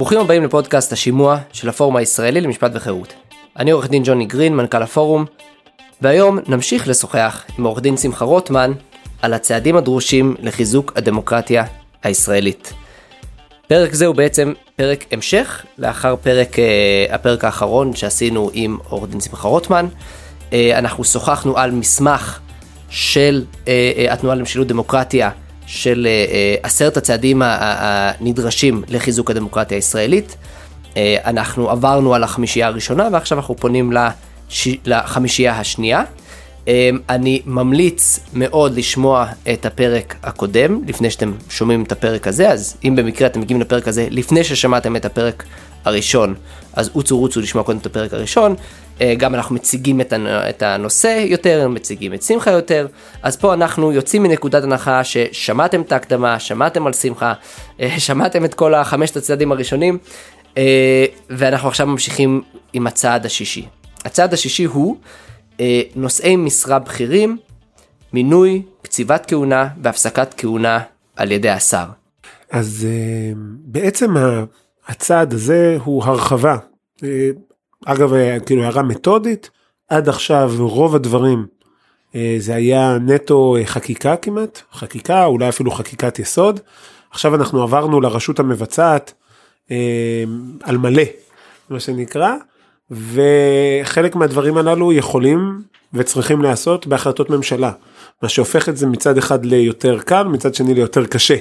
ברוכים הבאים לפודקאסט השימוע של הפורום הישראלי למשפט וחירות. אני עורך דין ג'וני גרין, מנכ"ל הפורום, והיום נמשיך לשוחח עם עורך דין שמחה רוטמן על הצעדים הדרושים לחיזוק הדמוקרטיה הישראלית. פרק זה הוא בעצם פרק המשך לאחר פרק אה, הפרק האחרון שעשינו עם עורך דין שמחה רוטמן. אה, אנחנו שוחחנו על מסמך של אה, התנועה למשילות דמוקרטיה של אה, אה, עשרת הצעדים הנדרשים לחיזוק הדמוקרטיה הישראלית. אה, אנחנו עברנו על החמישייה הראשונה ועכשיו אנחנו פונים לש... לחמישייה השנייה. אני ממליץ מאוד לשמוע את הפרק הקודם לפני שאתם שומעים את הפרק הזה אז אם במקרה אתם מגיעים לפרק הזה לפני ששמעתם את הפרק הראשון אז רוצו רוצו לשמוע קודם את הפרק הראשון אה, גם אנחנו מציגים את הנושא יותר, מציגים את שמחה יותר, אז פה אנחנו יוצאים מנקודת הנחה ששמעתם את ההקדמה, שמעתם על שמחה, אה, שמעתם את כל החמשת הצעדים הראשונים, אה, ואנחנו עכשיו ממשיכים עם הצעד השישי. הצעד השישי הוא נושאי משרה בכירים, מינוי, קציבת כהונה והפסקת כהונה על ידי השר. אז בעצם הצעד הזה הוא הרחבה. אגב, אה, כאילו הערה מתודית, עד עכשיו רוב הדברים אה, זה היה נטו אה, חקיקה כמעט, חקיקה, אולי אפילו חקיקת יסוד. עכשיו אנחנו עברנו לרשות המבצעת על מלא, מה שנקרא, וחלק מהדברים הללו יכולים וצריכים להיעשות בהחלטות ממשלה, מה שהופך את זה מצד אחד ליותר קל, מצד שני ליותר קשה.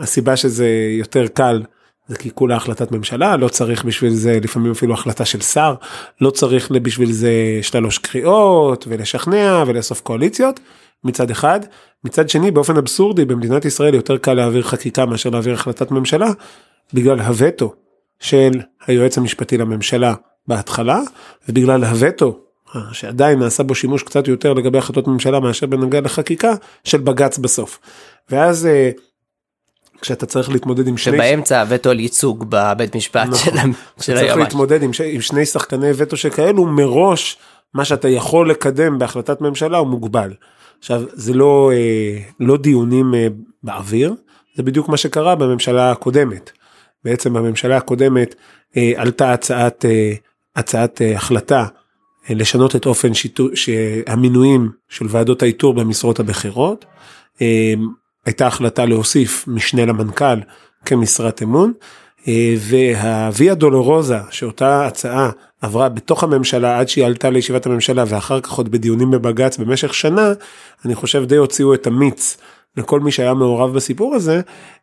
הסיבה שזה יותר קל זה כי כולה החלטת ממשלה לא צריך בשביל זה לפעמים אפילו החלטה של שר לא צריך בשביל זה שלוש קריאות ולשכנע ולאסוף קואליציות מצד אחד. מצד שני באופן אבסורדי במדינת ישראל יותר קל להעביר חקיקה מאשר להעביר החלטת ממשלה בגלל הווטו של היועץ המשפטי לממשלה בהתחלה ובגלל הווטו שעדיין נעשה בו שימוש קצת יותר לגבי החלטות ממשלה מאשר בנוגע לחקיקה של בג"ץ בסוף. ואז אה, כשאתה צריך להתמודד עם שני... שבאמצע הווטו על ייצוג בבית משפט נכון. של היועמ"ש. צריך להתמודד עם, ש... עם שני שחקני וטו שכאלו מראש מה שאתה יכול לקדם בהחלטת ממשלה הוא מוגבל. עכשיו זה לא אה, לא דיונים אה, באוויר זה בדיוק מה שקרה בממשלה הקודמת. בעצם בממשלה הקודמת אה, עלתה הצעת אה, הצעת אה, החלטה לשנות את אופן שיתו, המינויים של ועדות האיתור במשרות הבכירות. אה, הייתה החלטה להוסיף משנה למנכ"ל כמשרת אמון אה, והוויה דולורוזה שאותה הצעה עברה בתוך הממשלה עד שהיא עלתה לישיבת הממשלה ואחר כך עוד בדיונים בבג"ץ במשך שנה אני חושב די הוציאו את המיץ לכל מי שהיה מעורב בסיפור הזה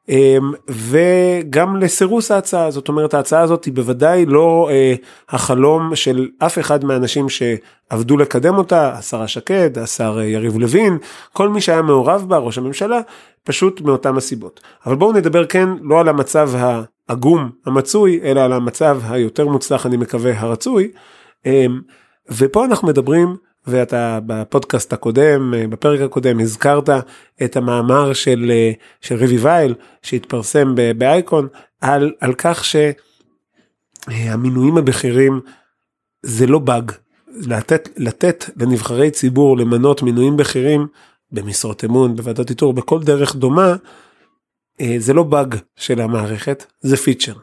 אמ, וגם לסירוס ההצעה זאת אומרת ההצעה הזאת היא בוודאי לא אה, החלום של אף אחד מהאנשים שעבדו לקדם אותה השרה שקד השר אה, יריב לוין כל מי שהיה מעורב בה ראש הממשלה פשוט מאותם הסיבות. אבל בואו נדבר כן לא על המצב העגום המצוי אלא על המצב היותר מוצלח אני מקווה הרצוי. אמ, ופה אנחנו מדברים ואתה בפודקאסט הקודם בפרק הקודם הזכרת את המאמר של של ריבי וייל שהתפרסם באייקון על על כך שהמינויים הבכירים זה לא באג לתת לתת לנבחרי ציבור למנות מינויים בכירים במשרות אמון בוועדות איתור בכל דרך דומה זה לא באג של המערכת זה פיצ'ר.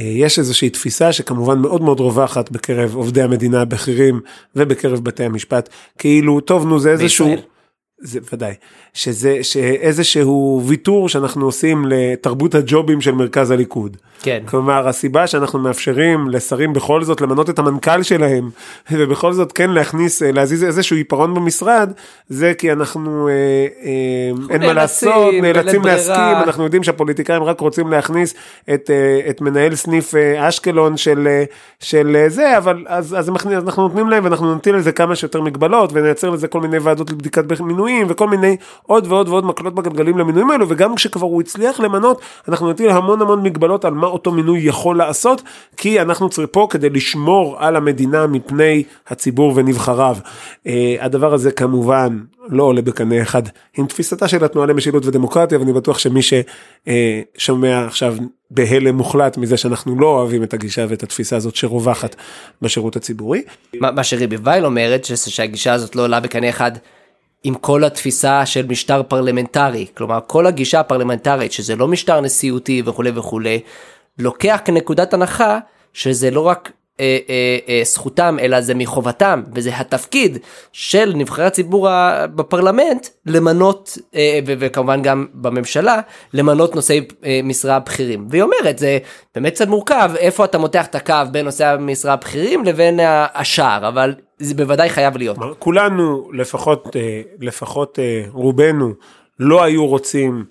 אה, יש איזושהי תפיסה שכמובן מאוד מאוד רווחת בקרב עובדי המדינה הבכירים ובקרב בתי המשפט כאילו טוב נו זה איזשהו. בישראל. זה ודאי שזה שאיזשהו ויתור שאנחנו עושים לתרבות הג'ובים של מרכז הליכוד. כן. כלומר הסיבה שאנחנו מאפשרים לשרים בכל זאת למנות את המנכ"ל שלהם ובכל זאת כן להכניס להזיז איזשהו עיפרון במשרד זה כי אנחנו אה, אה, אין מה לעשות נאלצים להסכים אנחנו יודעים שהפוליטיקאים רק רוצים להכניס את, אה, את מנהל סניף אה, אשקלון של, אה, של אה, זה אבל אז, אז אנחנו נותנים להם ואנחנו נטיל לזה כמה שיותר מגבלות ונייצר לזה כל מיני ועדות לבדיקת מינויים. מינויים וכל מיני עוד ועוד ועוד מקלות בגלגלים למינויים האלו וגם כשכבר הוא הצליח למנות אנחנו נטיל המון המון מגבלות על מה אותו מינוי יכול לעשות כי אנחנו פה כדי לשמור על המדינה מפני הציבור ונבחריו. Uh, הדבר הזה כמובן לא עולה בקנה אחד עם תפיסתה של התנועה למשילות ודמוקרטיה ואני בטוח שמי ששומע עכשיו בהלם מוחלט מזה שאנחנו לא אוהבים את הגישה ואת התפיסה הזאת שרווחת בשירות הציבורי. מה שריבי וייל אומרת שהגישה הזאת לא עולה בקנה אחד עם כל התפיסה של משטר פרלמנטרי, כלומר כל הגישה הפרלמנטרית שזה לא משטר נשיאותי וכולי וכולי, לוקח כנקודת הנחה שזה לא רק אה, אה, אה, זכותם אלא זה מחובתם וזה התפקיד של נבחרי הציבור בפרלמנט למנות אה, ו- וכמובן גם בממשלה למנות נושאי אה, משרה בכירים והיא אומרת זה באמת קצת מורכב איפה אתה מותח את הקו בין נושאי המשרה הבכירים לבין השאר אבל זה בוודאי חייב להיות. כולנו לפחות אה, לפחות אה, רובנו לא היו רוצים.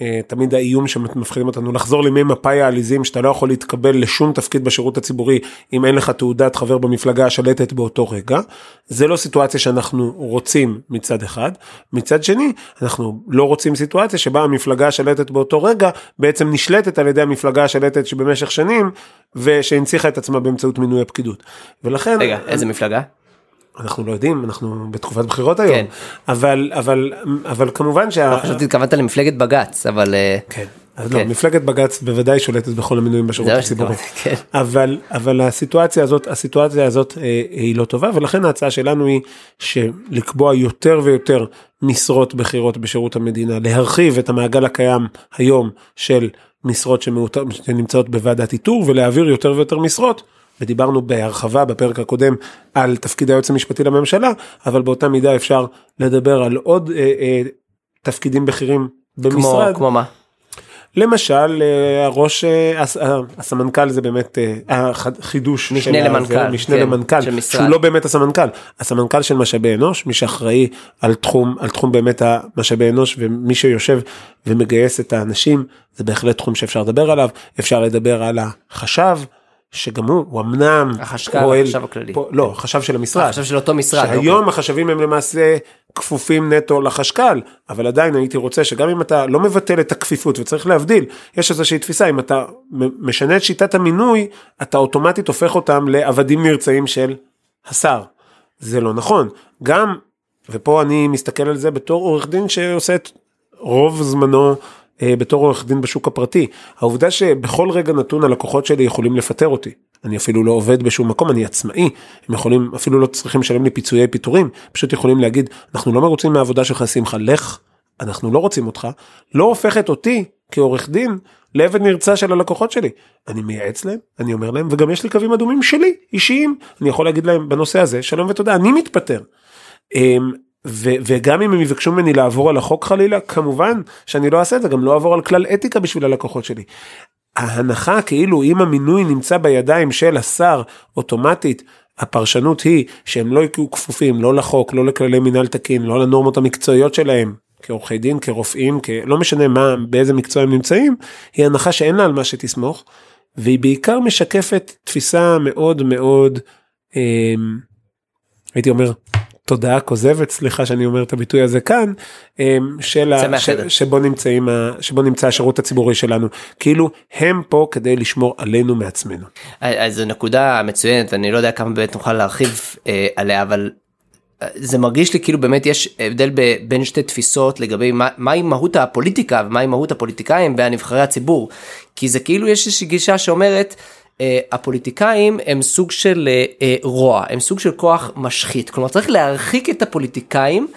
אה, תמיד האיום שמפחידים אותנו לחזור לימי מפאי העליזים שאתה לא יכול להתקבל לשום תפקיד בשירות הציבורי אם אין לך תעודת חבר במפלגה השלטת באותו רגע. זה לא סיטואציה שאנחנו רוצים מצד אחד. מצד שני אנחנו לא רוצים סיטואציה שבה המפלגה השלטת באותו רגע בעצם נשלטת על ידי המפלגה השלטת שבמשך שנים ושהנציחה את עצמה באמצעות מינוי הפקידות. ולכן... רגע, איזה מפלגה? אנחנו לא יודעים אנחנו בתקופת בחירות היום כן. אבל אבל אבל כמובן שה... לא חשבתי התכוונת למפלגת בג"ץ אבל אה, כן. אז לא, כן. לא, מפלגת בג"ץ בוודאי שולטת בכל המינויים בשירות הציבורי, כן. אבל, אבל הסיטואציה הזאת, הסיטואציה הזאת אה, היא לא טובה ולכן ההצעה שלנו היא שלקבוע יותר ויותר משרות בכירות בשירות המדינה, להרחיב את המעגל הקיים היום של משרות שנמצאות בוועדת איתור ולהעביר יותר ויותר משרות ודיברנו בהרחבה בפרק הקודם על תפקיד היועץ המשפטי לממשלה, אבל באותה מידה אפשר לדבר על עוד אה, אה, תפקידים בכירים במשרד. כמו, כמו מה? למשל אה, הראש אה, אה, הסמנכ"ל זה באמת החידוש משנה למנכ"ל משנה כן, למנכ"ל שהוא לא באמת הסמנכ"ל הסמנכ"ל של משאבי אנוש מי שאחראי על תחום על תחום באמת המשאבי אנוש ומי שיושב ומגייס את האנשים זה בהחלט תחום שאפשר לדבר עליו אפשר לדבר על החשב שגם הוא, הוא אמנם החשכ"ל, פועל, החשב הכללי. פה, לא, החשב של המשרד. החשב של אותו משרד. שהיום אוקיי. החשבים הם למעשה כפופים נטו לחשכ"ל, אבל עדיין הייתי רוצה שגם אם אתה לא מבטל את הכפיפות וצריך להבדיל, יש איזושהי תפיסה, אם אתה משנה את שיטת המינוי, אתה אוטומטית הופך אותם לעבדים נרצעים של השר. זה לא נכון. גם, ופה אני מסתכל על זה בתור עורך דין שעושה את רוב זמנו בתור עורך דין בשוק הפרטי. העובדה שבכל רגע נתון הלקוחות שלי יכולים לפטר אותי. אני אפילו לא עובד בשום מקום, אני עצמאי. הם יכולים, אפילו לא צריכים לשלם לי פיצויי פיטורים, פשוט יכולים להגיד, אנחנו לא מרוצים מהעבודה שלך, שמחה, לך, אנחנו לא רוצים אותך, לא הופכת אותי כעורך דין לעבד נרצע של הלקוחות שלי. אני מייעץ להם, אני אומר להם, וגם יש לי קווים אדומים שלי, אישיים, אני יכול להגיד להם בנושא הזה, שלום ותודה, אני מתפטר. ו- וגם אם הם יבקשו ממני לעבור על החוק חלילה, כמובן שאני לא אעשה את זה, גם לא אעבור על כלל אתיקה בשביל הלקוחות שלי. ההנחה כאילו אם המינוי נמצא בידיים של השר אוטומטית, הפרשנות היא שהם לא יהיו כפופים לא לחוק, לא לכללי מינהל תקין, לא לנורמות המקצועיות שלהם, כעורכי דין, כרופאים, כ... לא משנה מה, באיזה מקצוע הם נמצאים, היא הנחה שאין לה על מה שתסמוך, והיא בעיקר משקפת תפיסה מאוד מאוד, אה, הייתי אומר, תודעה כוזבת סליחה שאני אומר את הביטוי הזה כאן אמ, של ה, ש, שבו נמצאים שבו נמצא השירות הציבורי שלנו כאילו הם פה כדי לשמור עלינו מעצמנו. אז זו נקודה מצוינת אני לא יודע כמה באמת נוכל להרחיב אה, עליה אבל. אה, זה מרגיש לי כאילו באמת יש הבדל בין שתי תפיסות לגבי מה, מהי מהות הפוליטיקה ומהי מהות הפוליטיקאים והנבחרי הציבור כי זה כאילו יש איזושהי גישה שאומרת הפוליטיקאים הם סוג של אה, אה, רוע, הם סוג של כוח משחית, כלומר צריך להרחיק את הפוליטיקאים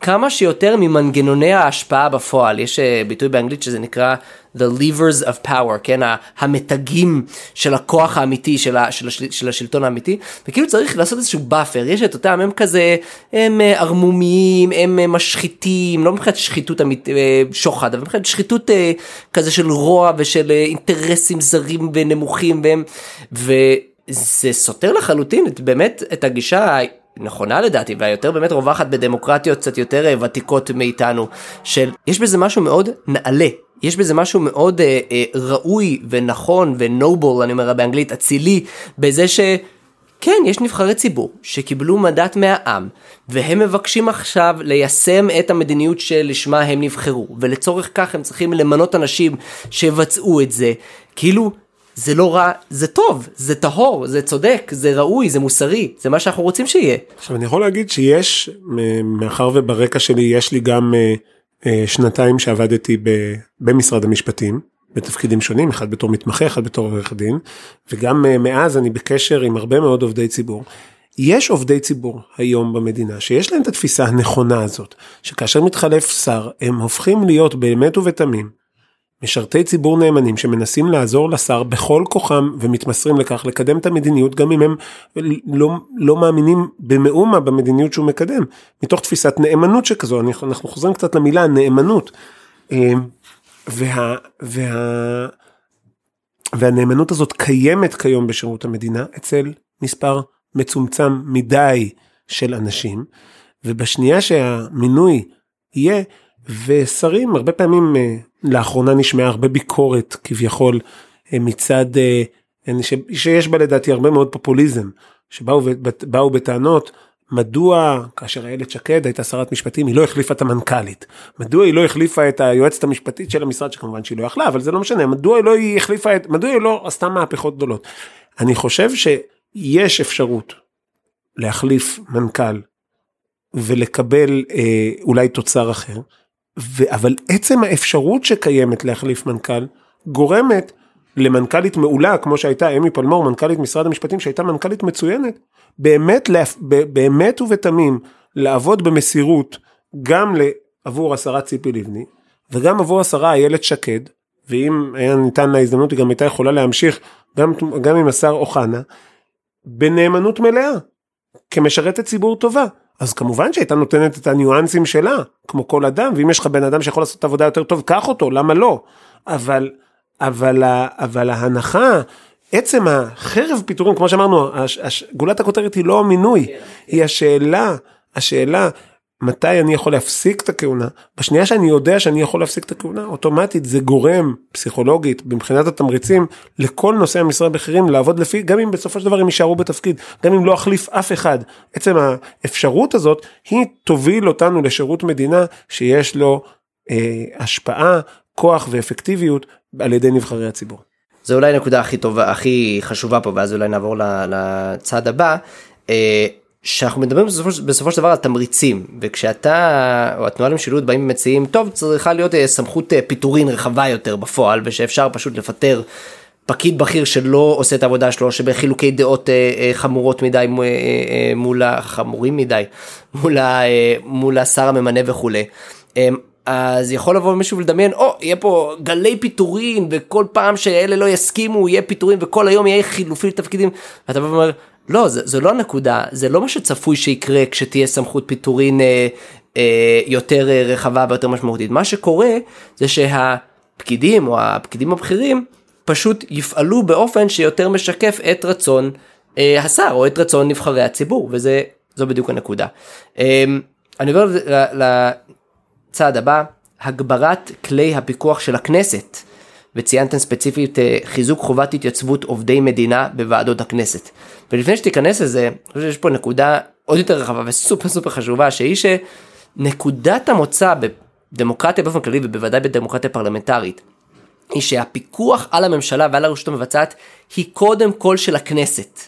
כמה שיותר ממנגנוני ההשפעה בפועל, יש ביטוי באנגלית שזה נקרא the levers of power, כן, המתגים של הכוח האמיתי, של, ה, של, השל, של השלטון האמיתי, וכאילו צריך לעשות איזשהו buffer, יש את אותם, הם כזה, הם ערמומיים, הם משחיתים, לא מבחינת שחיתות אמית, שוחד, אבל מבחינת שחיתות כזה של רוע ושל אינטרסים זרים ונמוכים, והם, וזה סותר לחלוטין את, באמת את הגישה נכונה לדעתי והיותר באמת רווחת בדמוקרטיות קצת יותר ותיקות מאיתנו של יש בזה משהו מאוד נעלה יש בזה משהו מאוד אה, אה, ראוי ונכון ונובל אני אומר באנגלית אצילי בזה ש... כן, יש נבחרי ציבור שקיבלו מנדט מהעם, והם מבקשים עכשיו ליישם את המדיניות שלשמה הם נבחרו, ולצורך כך הם צריכים למנות אנשים שיבצעו את זה. כאילו, זה לא רע, זה טוב, זה טהור, זה צודק, זה ראוי, זה מוסרי, זה מה שאנחנו רוצים שיהיה. עכשיו אני יכול להגיד שיש, מאחר וברקע שלי יש לי גם אה, אה, שנתיים שעבדתי במשרד המשפטים, בתפקידים שונים, אחד בתור מתמחה, אחד בתור עורך דין, וגם אה, מאז אני בקשר עם הרבה מאוד עובדי ציבור. יש עובדי ציבור היום במדינה שיש להם את התפיסה הנכונה הזאת, שכאשר מתחלף שר הם הופכים להיות באמת ובתמים משרתי ציבור נאמנים שמנסים לעזור לשר בכל כוחם ומתמסרים לכך לקדם את המדיניות גם אם הם לא, לא מאמינים במאומה במדיניות שהוא מקדם מתוך תפיסת נאמנות שכזו אנחנו, חוזרים קצת למילה נאמנות. אה, וה, וה, והנאמנות הזאת קיימת כיום בשירות המדינה אצל מספר מצומצם מדי של אנשים ובשנייה שהמינוי יהיה ושרים הרבה פעמים אה, לאחרונה נשמעה הרבה ביקורת כביכול אה, מצד אה, שיש בה לדעתי הרבה מאוד פופוליזם שבאו בטענות מדוע כאשר איילת שקד הייתה שרת משפטים היא לא החליפה את המנכ"לית מדוע היא לא החליפה את היועצת המשפטית של המשרד שכמובן שהיא לא יכלה אבל זה לא משנה מדוע היא לא החליפה את מדוע היא לא עשתה מהפכות גדולות. אני חושב שיש אפשרות להחליף מנכ"ל ולקבל אה, אולי תוצר אחר ו- אבל עצם האפשרות שקיימת להחליף מנכ"ל גורמת למנכ"לית מעולה כמו שהייתה אמי פלמור מנכ"לית משרד המשפטים שהייתה מנכ"לית מצוינת באמת באמת ובתמים לעבוד במסירות גם עבור השרה ציפי לבני וגם עבור השרה איילת שקד ואם היה ניתן לה הזדמנות היא גם הייתה יכולה להמשיך גם, גם עם השר אוחנה בנאמנות מלאה כמשרתת ציבור טובה אז כמובן שהייתה נותנת את הניואנסים שלה, כמו כל אדם, ואם יש לך בן אדם שיכול לעשות עבודה יותר טוב, קח אותו, למה לא? אבל, אבל, אבל ההנחה, עצם החרב פיטורים, כמו שאמרנו, גולת הכותרת היא לא המינוי, היא השאלה, השאלה מתי אני יכול להפסיק את הכהונה בשנייה שאני יודע שאני יכול להפסיק את הכהונה אוטומטית זה גורם פסיכולוגית מבחינת התמריצים לכל נושאי המשרה הבכירים לעבוד לפי גם אם בסופו של דבר הם יישארו בתפקיד גם אם לא אחליף אף אחד עצם האפשרות הזאת היא תוביל אותנו לשירות מדינה שיש לו אה, השפעה כוח ואפקטיביות על ידי נבחרי הציבור. זה אולי נקודה הכי טובה הכי חשובה פה ואז אולי נעבור לצעד הבא. שאנחנו מדברים בסופו, בסופו של דבר על תמריצים וכשאתה או התנועה למשילות באים ומציעים טוב צריכה להיות אה, סמכות אה, פיטורין רחבה יותר בפועל ושאפשר פשוט לפטר פקיד בכיר שלא עושה את העבודה שלו שבחילוקי דעות אה, חמורות מדי מול החמורים מדי מול, מול השר הממנה וכולי. אמ, אז יכול לבוא מישהו ולדמיין או יהיה פה גלי פיטורין וכל פעם שאלה לא יסכימו יהיה פיטורין וכל היום יהיה חילופי תפקידים. ואתה אומר לא, זה, זה לא הנקודה, זה לא מה שצפוי שיקרה כשתהיה סמכות פיטורין אה, אה, יותר אה, רחבה ויותר משמעותית. מה שקורה זה שהפקידים או הפקידים הבכירים פשוט יפעלו באופן שיותר משקף את רצון אה, השר או את רצון נבחרי הציבור, וזו בדיוק הנקודה. אה, אני עובר לצעד הבא, הגברת כלי הפיקוח של הכנסת. וציינתם ספציפית אה, חיזוק חובת התייצבות עובדי מדינה בוועדות הכנסת. ולפני שתיכנס לזה, אני חושב שיש פה נקודה עוד יותר רחבה וסופר סופר חשובה, שהיא שנקודת המוצא בדמוקרטיה באופן כללי ובוודאי בדמוקרטיה פרלמנטרית, היא שהפיקוח על הממשלה ועל הרשות המבצעת היא קודם כל של הכנסת.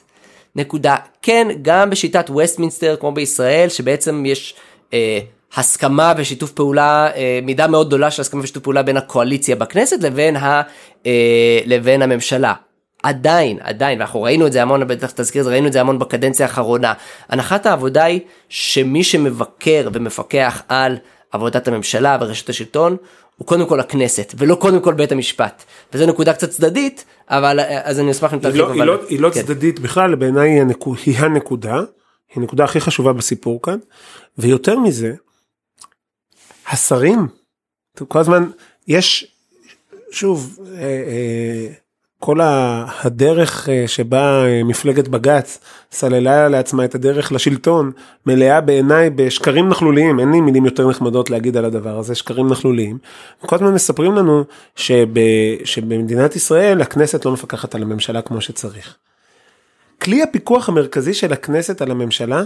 נקודה. כן, גם בשיטת וסטמינסטר כמו בישראל, שבעצם יש אה, הסכמה ושיתוף פעולה, אה, מידה מאוד גדולה של הסכמה ושיתוף פעולה בין הקואליציה בכנסת לבין, ה, אה, לבין הממשלה. עדיין, עדיין, ואנחנו ראינו את זה המון, בטח תזכיר את זה, ראינו את זה המון בקדנציה האחרונה. הנחת העבודה היא שמי שמבקר ומפקח על עבודת הממשלה ורשת השלטון, הוא קודם כל הכנסת, ולא קודם כל בית המשפט. וזו נקודה קצת צדדית, אבל אז אני אשמח אם תרחיב. היא, לא. היא, לא, היא לא כן. צדדית בכלל, בעיניי היא הנקודה, היא הנקודה הכי חשובה בסיפור כאן, ויותר מזה, השרים, כל הזמן יש, שוב, אה, אה, כל הדרך אה, שבה מפלגת בג"ץ סללה לעצמה את הדרך לשלטון מלאה בעיניי בשקרים נכלוליים אין לי מילים יותר נחמדות להגיד על הדבר הזה שקרים נכלוליים. כל הזמן מספרים לנו שב, שבמדינת ישראל הכנסת לא מפקחת על הממשלה כמו שצריך. כלי הפיקוח המרכזי של הכנסת על הממשלה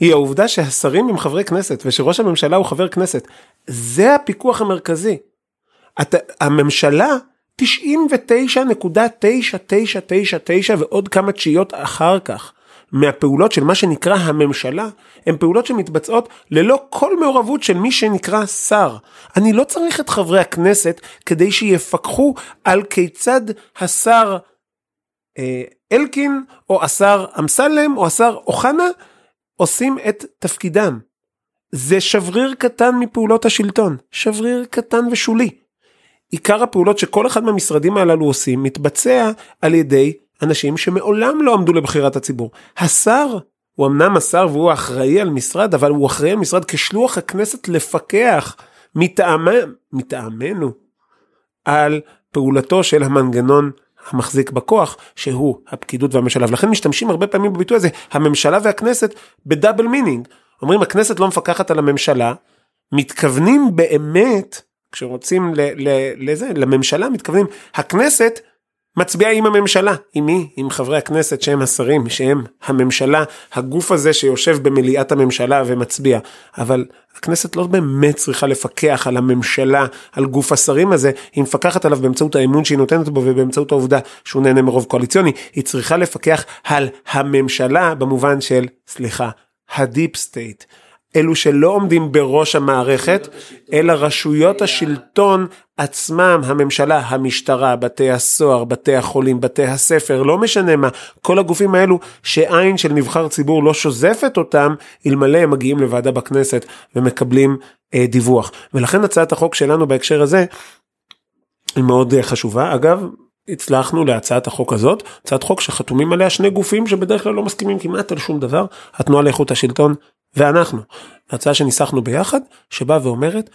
היא העובדה שהשרים הם חברי כנסת ושראש הממשלה הוא חבר כנסת. זה הפיקוח המרכזי. את, הממשלה 99.9999 ועוד כמה תשיעיות אחר כך מהפעולות של מה שנקרא הממשלה הן פעולות שמתבצעות ללא כל מעורבות של מי שנקרא שר. אני לא צריך את חברי הכנסת כדי שיפקחו על כיצד השר אה, אלקין או השר אמסלם או השר אוחנה עושים את תפקידם. זה שבריר קטן מפעולות השלטון, שבריר קטן ושולי. עיקר הפעולות שכל אחד מהמשרדים הללו עושים מתבצע על ידי אנשים שמעולם לא עמדו לבחירת הציבור. השר הוא אמנם השר והוא אחראי על משרד, אבל הוא אחראי על משרד כשלוח הכנסת לפקח מטעמנו על פעולתו של המנגנון המחזיק בכוח שהוא הפקידות והממשלה. ולכן משתמשים הרבה פעמים בביטוי הזה הממשלה והכנסת ב double meaning. אומרים הכנסת לא מפקחת על הממשלה מתכוונים באמת כשרוצים לזה לממשלה מתכוונים הכנסת מצביעה עם הממשלה, עם מי? עם חברי הכנסת שהם השרים, שהם הממשלה, הגוף הזה שיושב במליאת הממשלה ומצביע. אבל הכנסת לא באמת צריכה לפקח על הממשלה, על גוף השרים הזה, היא מפקחת עליו באמצעות האמון שהיא נותנת בו ובאמצעות העובדה שהוא נהנה מרוב קואליציוני, היא צריכה לפקח על הממשלה במובן של, סליחה, ה deep state. אלו שלא עומדים בראש המערכת, אלא רשויות השלטון עצמם, הממשלה, המשטרה, בתי הסוהר, בתי החולים, בתי הספר, לא משנה מה, כל הגופים האלו שעין של נבחר ציבור לא שוזפת אותם, אלמלא הם מגיעים לוועדה בכנסת ומקבלים אה, דיווח. ולכן הצעת החוק שלנו בהקשר הזה היא מאוד אה, חשובה. אגב, הצלחנו להצעת החוק הזאת, הצעת חוק שחתומים עליה שני גופים שבדרך כלל לא מסכימים כמעט על שום דבר, התנועה לאיכות השלטון ואנחנו. הצעה שניסחנו ביחד, שבאה ואומרת,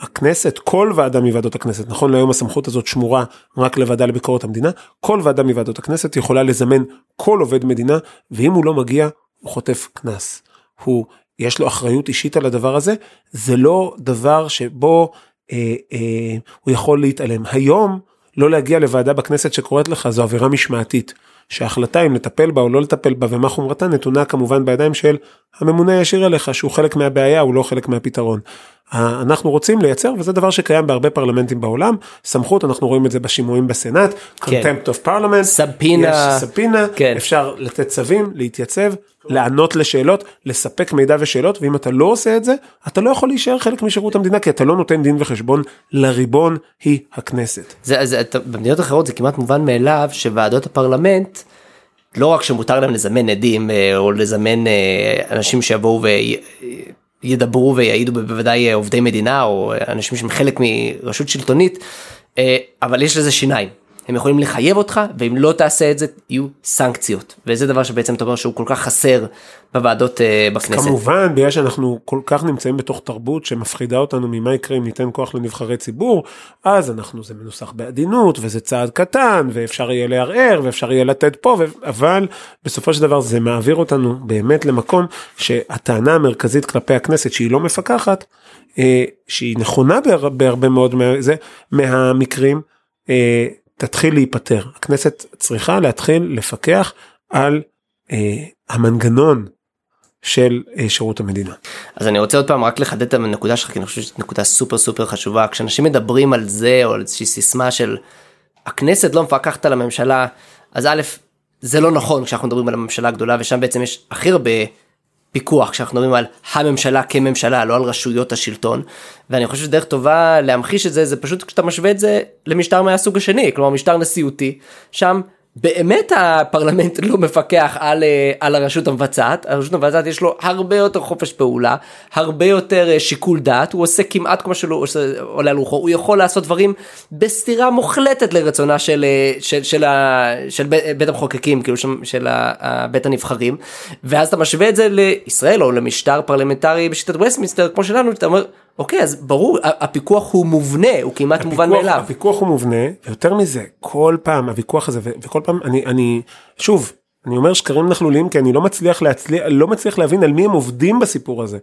הכנסת, כל ועדה מוועדות הכנסת, נכון להיום הסמכות הזאת שמורה רק לוועדה לביקורת המדינה, כל ועדה מוועדות הכנסת יכולה לזמן כל עובד מדינה, ואם הוא לא מגיע, הוא חוטף קנס. הוא, יש לו אחריות אישית על הדבר הזה, זה לא דבר שבו אה, אה, הוא יכול להתעלם. היום, לא להגיע לוועדה בכנסת שקוראת לך זו עבירה משמעתית. שההחלטה אם לטפל בה או לא לטפל בה ומה חומרתה נתונה כמובן בידיים של הממונה הישיר עליך שהוא חלק מהבעיה הוא לא חלק מהפתרון. אנחנו רוצים לייצר וזה דבר שקיים בהרבה פרלמנטים בעולם. סמכות אנחנו רואים את זה בשימועים בסנאט contempt of parliament. סבינה יש ספינה כן. אפשר לתת צווים להתייצב לענות לשאלות לספק מידע ושאלות ואם אתה לא עושה את זה אתה לא יכול להישאר חלק משירות המדינה כי אתה לא נותן דין וחשבון לריבון היא הכנסת. זה, זה, במדינות אחרות זה כמעט מובן מאליו שוועדות הפרלמנט לא רק שמותר להם לזמן עדים אה, או לזמן אה, אנשים שיבואו וידברו ויעידו בוודאי אה, עובדי מדינה או אנשים שהם חלק מרשות שלטונית אבל יש לזה שיניים הם יכולים לחייב אותך ואם לא תעשה את זה יהיו סנקציות וזה דבר שבעצם אתה אומר שהוא כל כך חסר בוועדות uh, בכנסת. כמובן בגלל שאנחנו כל כך נמצאים בתוך תרבות שמפחידה אותנו ממה יקרה אם ניתן כוח לנבחרי ציבור אז אנחנו זה מנוסח בעדינות וזה צעד קטן ואפשר יהיה לערער ואפשר יהיה לתת פה ו... אבל בסופו של דבר זה מעביר אותנו באמת למקום שהטענה המרכזית כלפי הכנסת שהיא לא מפקחת אה, שהיא נכונה בהר... בהרבה מאוד מה... זה, מהמקרים. תתחיל להיפטר. הכנסת צריכה להתחיל לפקח על אה, המנגנון של אה, שירות המדינה. אז אני רוצה עוד פעם רק לחדד את הנקודה שלך כי אני חושב שזו נקודה סופר סופר חשובה כשאנשים מדברים על זה או על איזושהי סיסמה של הכנסת לא מפקחת על הממשלה אז א' זה לא נכון כשאנחנו מדברים על הממשלה הגדולה ושם בעצם יש הכי הרבה פיקוח כשאנחנו מדברים על הממשלה כממשלה לא על רשויות השלטון. ואני חושב שדרך טובה להמחיש את זה זה פשוט כשאתה משווה את זה למשטר מהסוג השני כלומר משטר נשיאותי. שם באמת הפרלמנט לא מפקח על, אה, על הרשות המבצעת, הרשות המבצעת יש לו הרבה יותר חופש פעולה, הרבה יותר אה, שיקול דעת, הוא עושה כמעט כל מה שעולה על רוחו, הוא יכול לעשות דברים בסתירה מוחלטת לרצונה של, אה, של, של, של, של בית המחוקקים, כאילו של, של בית הנבחרים, ואז אתה משווה את זה לישראל או למשטר פרלמנטרי בשיטת וסטמינסטר כמו שלנו, אתה אומר אוקיי אז ברור הפיקוח הוא מובנה הוא כמעט הפיקוח, מובן מאליו. הפיקוח הוא מובנה יותר מזה כל פעם הוויכוח הזה וכל פעם אני אני שוב אני אומר שקרים נכלוליים כי אני לא מצליח להצליח לא מצליח להבין על מי הם עובדים בסיפור הזה.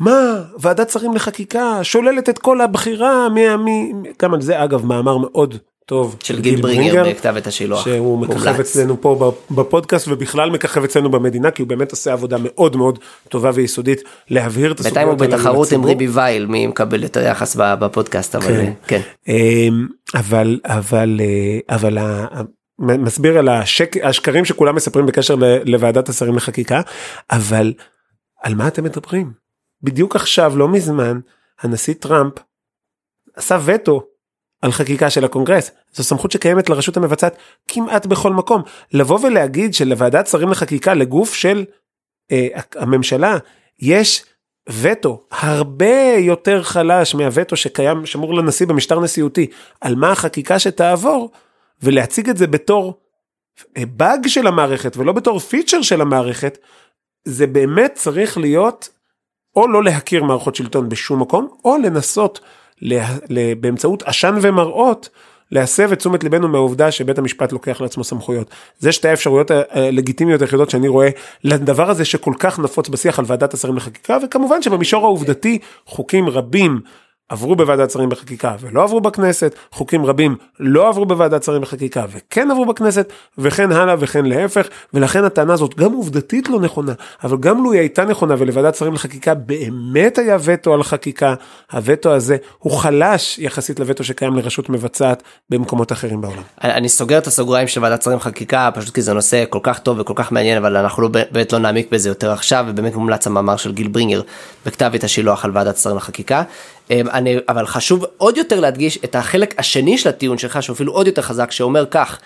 מה ועדת שרים לחקיקה שוללת את כל הבחירה מי, מי, גם על זה אגב מאמר מאוד טוב של גיל ברינגר בכתב את השילוח. שהוא מככב אצלנו פה בפודקאסט ובכלל מככב אצלנו במדינה כי הוא באמת עושה עבודה מאוד מאוד טובה ויסודית להבהיר את הסוגיות האלה. בינתיים הוא בתחרות עם ריבי וייל מי מקבל את היחס בפודקאסט אבל כן. כן. אמ, אבל אבל אה, אבל מסביר על השק, השקרים שכולם מספרים בקשר לוועדת השרים לחקיקה אבל על מה אתם מדברים בדיוק עכשיו לא מזמן הנשיא טראמפ עשה וטו על חקיקה של הקונגרס, זו סמכות שקיימת לרשות המבצעת כמעט בכל מקום. לבוא ולהגיד שלוועדת שרים לחקיקה לגוף של אה, הממשלה יש וטו הרבה יותר חלש מהווטו שקיים שמור לנשיא במשטר נשיאותי על מה החקיקה שתעבור ולהציג את זה בתור באג של המערכת ולא בתור פיצ'ר של המערכת זה באמת צריך להיות או לא להכיר מערכות שלטון בשום מקום או לנסות באמצעות עשן ומראות להסב את תשומת ליבנו מהעובדה שבית המשפט לוקח לעצמו סמכויות. זה שתי האפשרויות הלגיטימיות היחידות שאני רואה לדבר הזה שכל כך נפוץ בשיח על ועדת השרים לחקיקה וכמובן שבמישור העובדתי חוקים רבים עברו בוועדת שרים בחקיקה ולא עברו בכנסת, חוקים רבים לא עברו בוועדת שרים בחקיקה וכן עברו בכנסת, וכן הלאה וכן להפך, ולכן הטענה הזאת גם עובדתית לא נכונה, אבל גם לו היא הייתה נכונה ולוועדת שרים לחקיקה באמת היה וטו על חקיקה, הווטו הזה הוא חלש יחסית לווטו שקיים לרשות מבצעת במקומות אחרים בעולם. אני סוגר את הסוגריים של ועדת שרים לחקיקה פשוט כי זה נושא כל כך טוב וכל כך מעניין אבל אנחנו לא, באמת לא נעמיק בזה יותר עכשיו ובאמת מומלץ המאמר של גיל ברינגר בכתב את השילוח על ועדת שרים לחקיקה. אמ, אני, אבל חשוב עוד יותר להדגיש את החלק השני של הטיעון שלך, שהוא אפילו עוד יותר חזק, שאומר כך,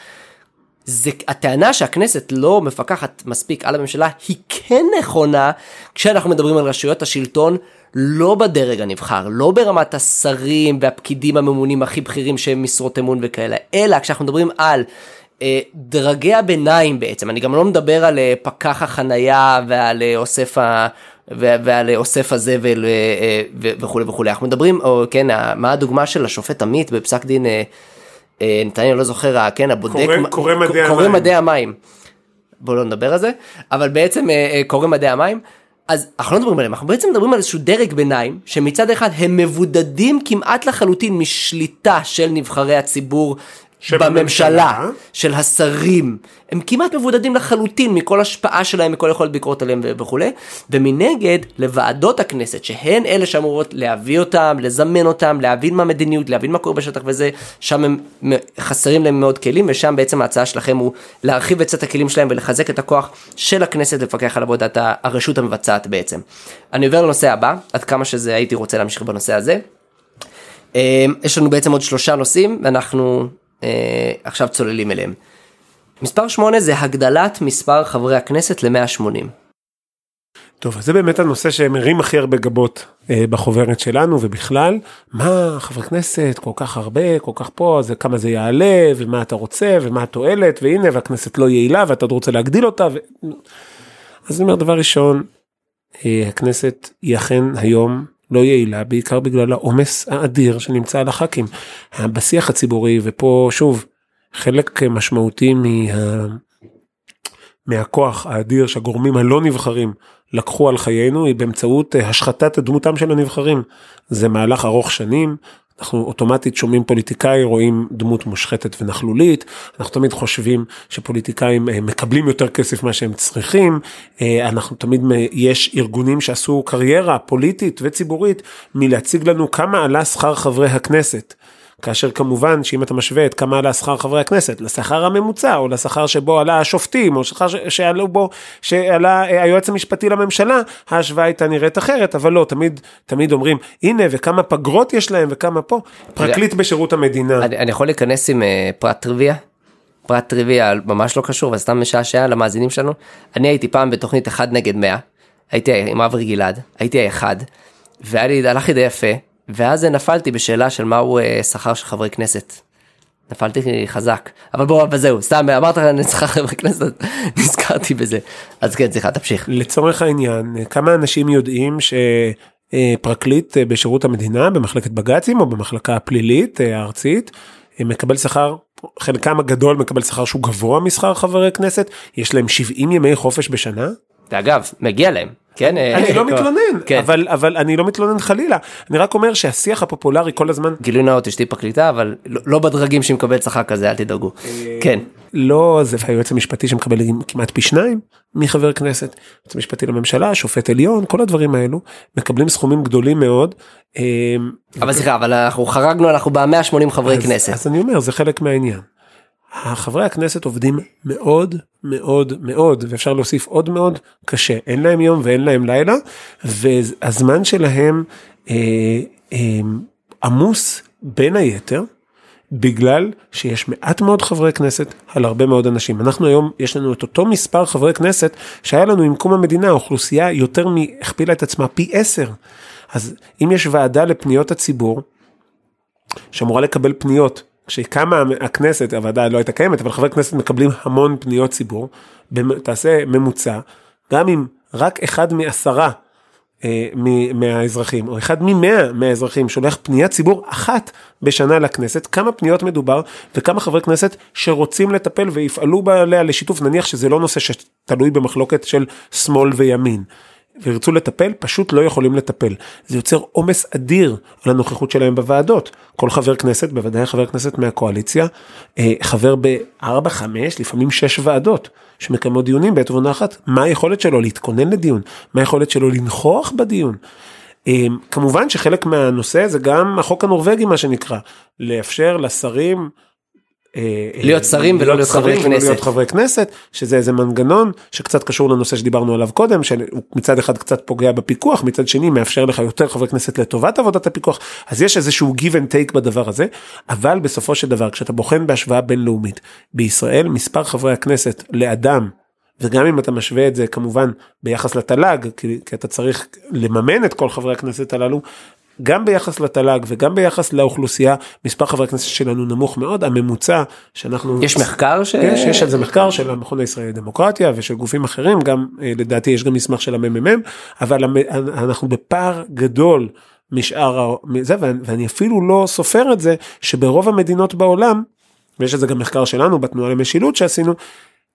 זה הטענה שהכנסת לא מפקחת מספיק על הממשלה היא כן נכונה כשאנחנו מדברים על רשויות השלטון לא בדרג הנבחר לא ברמת השרים והפקידים הממונים הכי בכירים שהם משרות אמון וכאלה אלא כשאנחנו מדברים על אה, דרגי הביניים בעצם אני גם לא מדבר על אה, פקח החנייה ועל אה, אוסף ה... ועל אוסף הזבל אה, אה, וכולי וכולי. אנחנו מדברים, או כן, מה הדוגמה של השופט עמית בפסק דין, אה, נתניה לא זוכר, כן, הבודק, קורא מדעי המים. קורא מדעי המים. בואו לא נדבר על זה, אבל בעצם קורא מדעי המים. אז אנחנו לא מדברים עליהם, אנחנו בעצם מדברים על איזשהו דרג ביניים, שמצד אחד הם מבודדים כמעט לחלוטין משליטה של נבחרי הציבור בממשלה של השרים הם כמעט מבודדים לחלוטין מכל השפעה שלהם מכל יכולת ביקורת עליהם וכולי ומנגד לוועדות הכנסת שהן אלה שאמורות להביא אותם לזמן אותם להבין מה המדיניות להבין מה קורה בשטח וזה שם הם חסרים להם מאוד כלים ושם בעצם ההצעה שלכם הוא להרחיב את סט הכלים שלהם ולחזק את הכוח של הכנסת לפקח על עבודת הרשות המבצעת בעצם. אני עובר לנושא הבא עד כמה שזה הייתי רוצה להמשיך בנושא הזה. אה, יש לנו בעצם עוד שלושה נושאים ואנחנו אה, עכשיו צוללים אליהם. מספר 8 זה הגדלת מספר חברי הכנסת ל-180. טוב, אז זה באמת הנושא שמרים הכי הרבה גבות אה, בחוברת שלנו ובכלל, מה חברי כנסת כל כך הרבה, כל כך פה, זה כמה זה יעלה ומה אתה רוצה ומה התועלת והנה והכנסת לא יעילה ואתה עוד רוצה להגדיל אותה. ו... אז אני אומר דבר ראשון, אה, הכנסת היא אכן היום לא יעילה בעיקר בגלל העומס האדיר שנמצא על הח"כים. בשיח הציבורי ופה שוב חלק משמעותי מה... מהכוח האדיר שהגורמים הלא נבחרים לקחו על חיינו היא באמצעות השחתת דמותם של הנבחרים. זה מהלך ארוך שנים אנחנו אוטומטית שומעים פוליטיקאי רואים דמות מושחתת ונכלולית אנחנו תמיד חושבים שפוליטיקאים אה, מקבלים יותר כסף מה שהם צריכים אה, אנחנו תמיד יש ארגונים שעשו קריירה פוליטית וציבורית מלהציג לנו כמה עלה שכר חברי הכנסת. כאשר כמובן שאם אתה משווה את כמה עלה שכר חברי הכנסת לשכר הממוצע או לשכר שבו עלה השופטים או שכר שעלו בו שעלה אה, היועץ המשפטי לממשלה ההשוואה הייתה נראית אחרת אבל לא תמיד תמיד אומרים הנה וכמה פגרות יש להם וכמה פה פרקליט בשירות המדינה. אני, אני יכול להיכנס עם uh, פרט טריוויה. פרט טריוויה ממש לא קשור אבל סתם משעשע למאזינים שלנו אני הייתי פעם בתוכנית 1 נגד 100 הייתי עם אברי גלעד הייתי האחד והיה לי הלך לי די יפה ואז נפלתי בשאלה של מהו אה, שכר של חברי כנסת. נפלתי חזק אבל בוא וזהו סתם אמרת שכר חברי כנסת נזכרתי בזה אז כן סליחה תמשיך. לצורך העניין כמה אנשים יודעים שפרקליט אה, בשירות המדינה במחלקת בג"צים או במחלקה הפלילית אה, הארצית מקבל שכר חלקם הגדול מקבל שכר שהוא גבוה משכר חברי כנסת יש להם 70 ימי חופש בשנה. ואגב מגיע להם כן, אני אה, לא מתלונן, כן. אבל, אבל אני לא מתלונן חלילה, אני רק אומר שהשיח הפופולרי כל הזמן... גילוי נאות אשתי פרקליטה, אבל לא, לא בדרגים שהיא מקבלת שכר כזה, אל תדאגו. אה, כן. לא, זה היועץ המשפטי שמקבל כמעט פי שניים מחבר כנסת, היועץ המשפטי לממשלה, שופט עליון, כל הדברים האלו, מקבלים סכומים גדולים מאוד. אה, אבל סליחה, אבל אנחנו חרגנו, אנחנו ב-180 חברי אז, כנסת. אז אני אומר, זה חלק מהעניין. החברי הכנסת עובדים מאוד מאוד מאוד ואפשר להוסיף עוד מאוד קשה אין להם יום ואין להם לילה והזמן שלהם אה, אה, עמוס בין היתר בגלל שיש מעט מאוד חברי כנסת על הרבה מאוד אנשים. אנחנו היום, יש לנו את אותו מספר חברי כנסת שהיה לנו עם קום המדינה, האוכלוסייה יותר מהכפילה את עצמה פי עשר. אז אם יש ועדה לפניות הציבור, שאמורה לקבל פניות, כשקמה הכנסת, הוועדה לא הייתה קיימת, אבל חברי כנסת מקבלים המון פניות ציבור, תעשה ממוצע, גם אם רק אחד מעשרה אה, מהאזרחים, או אחד ממאה מהאזרחים שולח פניית ציבור אחת בשנה לכנסת, כמה פניות מדובר וכמה חברי כנסת שרוצים לטפל ויפעלו עליה לשיתוף, נניח שזה לא נושא שתלוי במחלוקת של שמאל וימין. וירצו לטפל, פשוט לא יכולים לטפל. זה יוצר עומס אדיר על הנוכחות שלהם בוועדות. כל חבר כנסת, בוודאי חבר כנסת מהקואליציה, אה, חבר בארבע, חמש, לפעמים שש ועדות שמקיימות דיונים בעת ובעונה אחת. מה היכולת שלו להתכונן לדיון? מה היכולת שלו לנכוח בדיון? אה, כמובן שחלק מהנושא זה גם החוק הנורבגי מה שנקרא, לאפשר לשרים להיות שרים ולא להיות חברי כנסת. להיות חברי כנסת, שזה איזה מנגנון שקצת קשור לנושא שדיברנו עליו קודם, שמצד אחד קצת פוגע בפיקוח, מצד שני מאפשר לך יותר חברי כנסת לטובת עבודת הפיקוח, אז יש איזשהו give and take בדבר הזה, אבל בסופו של דבר כשאתה בוחן בהשוואה בינלאומית, בישראל מספר חברי הכנסת לאדם וגם אם אתה משווה את זה כמובן ביחס לתל"ג, כי, כי אתה צריך לממן את כל חברי הכנסת הללו, גם ביחס לתל"ג וגם ביחס לאוכלוסייה, מספר חברי הכנסת שלנו נמוך מאוד, הממוצע שאנחנו... יש מחקר ש... יש, יש על זה מחקר של המכון הישראלי לדמוקרטיה ושל גופים אחרים, גם אה, לדעתי יש גם מסמך של הממ"מ, אבל אנחנו בפער גדול משאר זה, ואני אפילו לא סופר את זה שברוב המדינות בעולם, ויש את זה גם מחקר שלנו בתנועה למשילות שעשינו,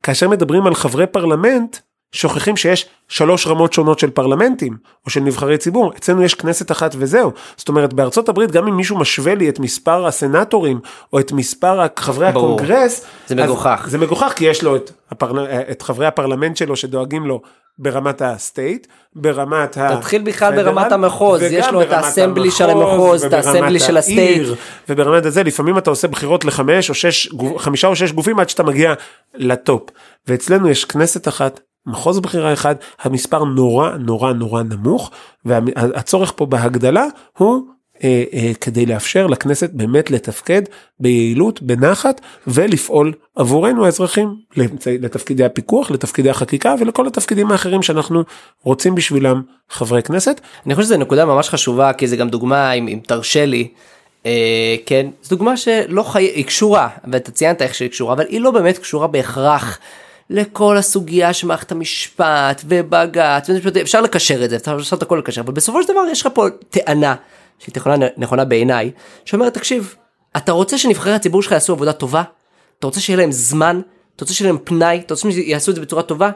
כאשר מדברים על חברי פרלמנט, שוכחים שיש שלוש רמות שונות של פרלמנטים או של נבחרי ציבור אצלנו יש כנסת אחת וזהו זאת אומרת בארצות הברית גם אם מישהו משווה לי את מספר הסנטורים או את מספר חברי ברור. הקונגרס זה מגוחך זה מגוחך כי יש לו את, הפרל... את חברי הפרלמנט שלו שדואגים לו ברמת ה state, ברמת ה... תתחיל בכלל ברמת המחוז, יש לו את ה assembly של המחוז, את ה assembly של ה state. וברמת הזה, לפעמים אתה עושה בחירות לחמש או שש, חמישה או שש גופים עד שאתה מגיע ל top. ואצלנו יש כנסת אחת, מחוז בחירה אחד, המספר נורא נורא נורא נמוך, והצורך פה בהגדלה הוא אה, אה, כדי לאפשר לכנסת באמת לתפקד ביעילות, בנחת, ולפעול עבורנו האזרחים לתפקידי הפיקוח, לתפקידי החקיקה ולכל התפקידים האחרים שאנחנו רוצים בשבילם חברי כנסת. אני חושב שזו נקודה ממש חשובה, כי זה גם דוגמה, אם, אם תרשה לי, אה, כן, זו דוגמה שלא חי... היא קשורה, ואתה ציינת איך שהיא קשורה, אבל היא לא באמת קשורה בהכרח. לכל הסוגיה של מערכת המשפט ובג"ץ, אפשר לקשר את זה, אפשר לעשות הכל לקשר, אבל בסופו של דבר יש לך פה טענה שהיא נכונה, נכונה בעיניי, שאומרת תקשיב, אתה רוצה שנבחרי הציבור שלך יעשו עבודה טובה? אתה רוצה שיהיה להם זמן? אתה רוצה שיהיה להם פנאי? אתה רוצה שיעשו את זה בצורה טובה?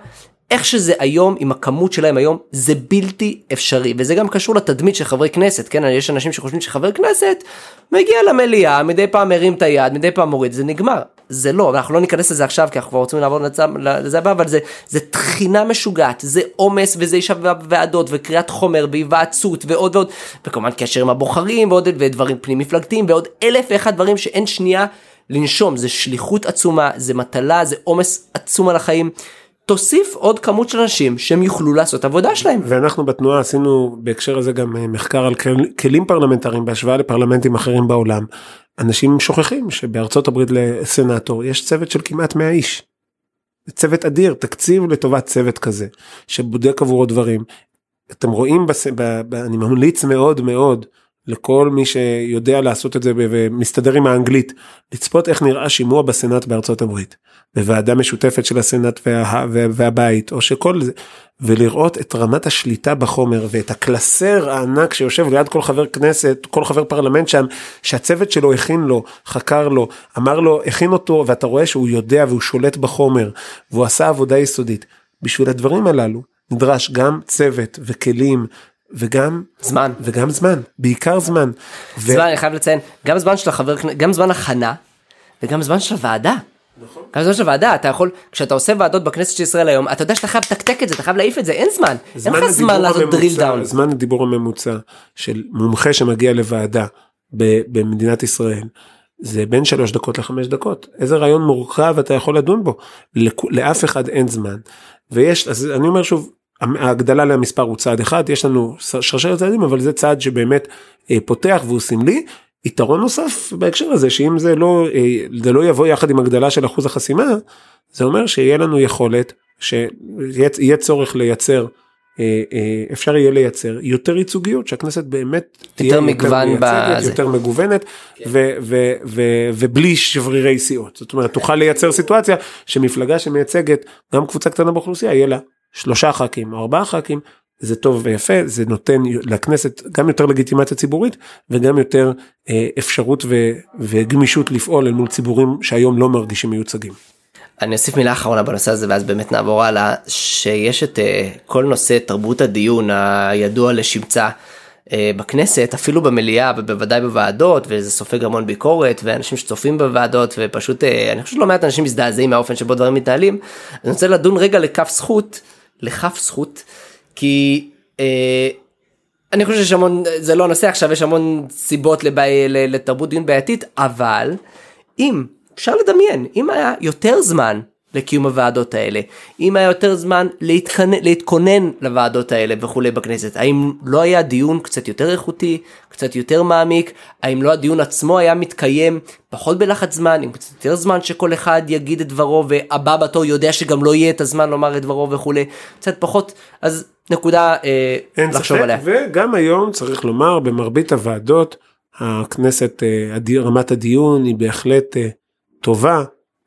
איך שזה היום עם הכמות שלהם היום זה בלתי אפשרי וזה גם קשור לתדמית של חברי כנסת כן יש אנשים שחושבים שחבר כנסת מגיע למליאה מדי פעם מרים את היד מדי פעם מוריד זה נגמר זה לא אנחנו לא ניכנס לזה עכשיו כי אנחנו כבר רוצים לעבור לזה הבא אבל זה זה תחינה משוגעת זה עומס וזה ישב בוועדות וקריאת חומר בהיוועצות ועוד ועוד וכמובן קשר עם הבוחרים ועוד ודברים פנים מפלגתיים ועוד אלף ואחד דברים שאין שנייה לנשום זה שליחות עצומה זה מטלה זה עומס עצום על החיים. תוסיף עוד כמות של אנשים שהם יוכלו לעשות עבודה שלהם. ואנחנו בתנועה עשינו בהקשר הזה גם אה, מחקר על כלים פרלמנטריים בהשוואה לפרלמנטים אחרים בעולם. אנשים שוכחים שבארצות הברית לסנאטור יש צוות של כמעט 100 איש. צוות אדיר, תקציב לטובת צוות כזה, שבודק עבורו דברים. אתם רואים, בס... ב... ב... אני ממליץ מאוד מאוד לכל מי שיודע לעשות את זה ומסתדר עם האנגלית, לצפות איך נראה שימוע בסנאט בארצות הברית, בוועדה משותפת של הסנאט וה, והבית, או שכל זה, ולראות את רמת השליטה בחומר ואת הקלסר הענק שיושב ליד כל חבר כנסת, כל חבר פרלמנט שם, שהצוות שלו הכין לו, חקר לו, אמר לו, הכין אותו, ואתה רואה שהוא יודע והוא שולט בחומר, והוא עשה עבודה יסודית. בשביל הדברים הללו נדרש גם צוות וכלים וגם זמן וגם זמן בעיקר זמן. זמן ו... אני חייב לציין גם זמן של החבר גם זמן הכנה וגם זמן של הוועדה. נכון. גם זמן של הוועדה אתה יכול כשאתה עושה ועדות בכנסת של ישראל היום אתה יודע שאתה חייב לתקתק את זה אתה חייב להעיף את זה אין זמן אין לך זמן לעשות drill down. זמן הדיבור הממוצע של מומחה שמגיע לוועדה במדינת ישראל זה בין שלוש דקות לחמש דקות איזה רעיון מורכב אתה יכול לדון בו לאף אחד אין זמן ויש אז אני אומר שוב ההגדלה למספר הוא צעד אחד יש לנו שרשרת צעדים אבל זה צעד שבאמת אה, פותח והוא סמלי. יתרון נוסף בהקשר הזה שאם זה לא אה, זה לא יבוא יחד עם הגדלה של אחוז החסימה זה אומר שיהיה לנו יכולת שיהיה צורך לייצר אה, אפשר יהיה לייצר יותר ייצוגיות שהכנסת באמת תהיה יותר מגוון מייצגת, יותר מגוונת כן. ו, ו, ו, ובלי שברירי סיעות. זאת אומרת תוכל לייצר סיטואציה שמפלגה שמייצגת גם קבוצה קטנה באוכלוסייה יהיה לה שלושה ח"כים או ארבעה ח"כים זה טוב ויפה זה נותן לכנסת גם יותר לגיטימציה ציבורית וגם יותר אה, אפשרות ו, וגמישות לפעול אל מול ציבורים שהיום לא מרגישים מיוצגים. אני אוסיף מילה אחרונה בנושא הזה ואז באמת נעבור הלאה שיש את uh, כל נושא תרבות הדיון הידוע לשמצה uh, בכנסת אפילו במליאה ובוודאי בוועדות וזה סופג המון ביקורת ואנשים שצופים בוועדות ופשוט uh, אני חושב שלא מעט אנשים מזדעזעים מהאופן שבו דברים מתנהלים. אני רוצה לדון רגע לכף זכות לכף זכות כי. uh, אני חושב שיש המון זה לא הנושא עכשיו יש המון סיבות לבעי, לתרבות דיון בעייתית אבל אם אפשר לדמיין אם היה יותר זמן לקיום הוועדות האלה אם היה יותר זמן להתכנ... להתכונן לוועדות האלה וכולי בכנסת האם לא היה דיון קצת יותר איכותי קצת יותר מעמיק האם לא הדיון עצמו היה מתקיים פחות בלחץ זמן עם קצת יותר זמן שכל אחד יגיד את דברו והבא בתור יודע שגם לא יהיה את הזמן לומר את דברו וכולי קצת פחות אז נקודה אה, לחשוב עליה. וגם היום צריך לומר במרבית הוועדות הכנסת אה, רמת הדיון היא בהחלט. אה, טובה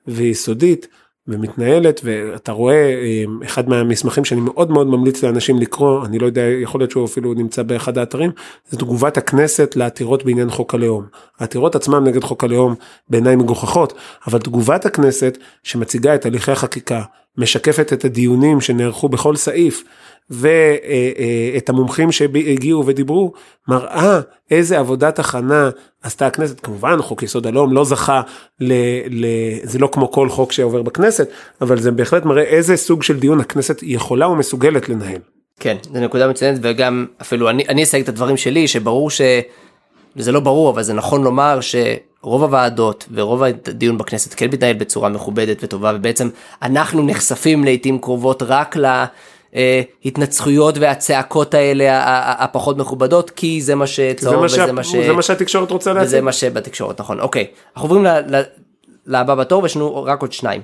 ויסודית ומתנהלת ואתה רואה אה, אחד מהמסמכים שאני מאוד מאוד ממליץ לאנשים לקרוא אני לא יודע יכול להיות שהוא אפילו נמצא באחד האתרים זה תגובת הכנסת לעתירות בעניין חוק הלאום. העתירות עצמם נגד חוק הלאום בעיניי מגוחכות אבל תגובת הכנסת שמציגה את הליכי החקיקה משקפת את הדיונים שנערכו בכל סעיף ואת המומחים שהגיעו ודיברו מראה איזה עבודת הכנה עשתה הכנסת כמובן חוק יסוד הלאום לא זכה ל, ל... זה לא כמו כל חוק שעובר בכנסת אבל זה בהחלט מראה איזה סוג של דיון הכנסת יכולה ומסוגלת לנהל. כן זה נקודה מצוינת וגם אפילו אני אני אסייג את הדברים שלי שברור שזה לא ברור אבל זה נכון לומר שרוב הוועדות ורוב הדיון בכנסת כן מתנהל בצורה מכובדת וטובה ובעצם אנחנו נחשפים לעיתים קרובות רק. ההתנצחויות אה, והצעקות האלה הפחות מכובדות כי זה מה שצהוב וזה מה ש... זה מה שהתקשורת רוצה להציג. וזה מה שבתקשורת נכון אוקיי אנחנו עוברים לבא בתור ויש לנו רק עוד שניים.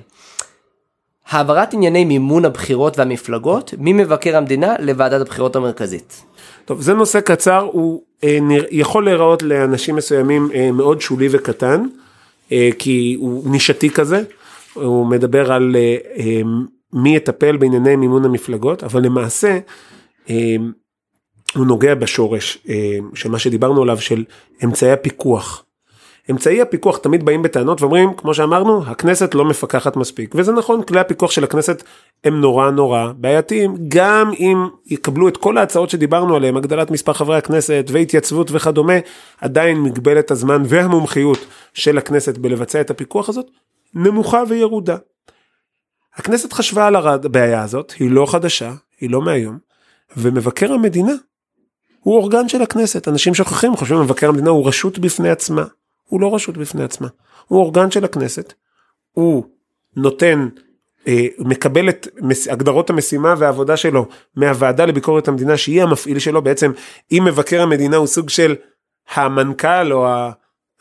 העברת ענייני מימון הבחירות והמפלגות ממבקר המדינה לוועדת הבחירות המרכזית. טוב זה נושא קצר הוא אה, נרא, יכול להיראות לאנשים מסוימים אה, מאוד שולי וקטן אה, כי הוא נישתי כזה הוא מדבר על אה, אה, מי יטפל בענייני מימון המפלגות, אבל למעשה אה, הוא נוגע בשורש אה, של מה שדיברנו עליו של אמצעי הפיקוח. אמצעי הפיקוח תמיד באים בטענות ואומרים כמו שאמרנו הכנסת לא מפקחת מספיק. וזה נכון כלי הפיקוח של הכנסת הם נורא נורא בעייתיים. גם אם יקבלו את כל ההצעות שדיברנו עליהם הגדלת מספר חברי הכנסת והתייצבות וכדומה עדיין מגבלת הזמן והמומחיות של הכנסת בלבצע את הפיקוח הזאת נמוכה וירודה הכנסת חשבה על הבעיה הזאת, היא לא חדשה, היא לא מהיום, ומבקר המדינה הוא אורגן של הכנסת, אנשים שוכחים, חושבים מבקר המדינה הוא רשות בפני עצמה, הוא לא רשות בפני עצמה, הוא אורגן של הכנסת, הוא נותן, אה, מקבל את הגדרות המשימה והעבודה שלו מהוועדה לביקורת המדינה שהיא המפעיל שלו, בעצם אם מבקר המדינה הוא סוג של המנכ"ל או ה...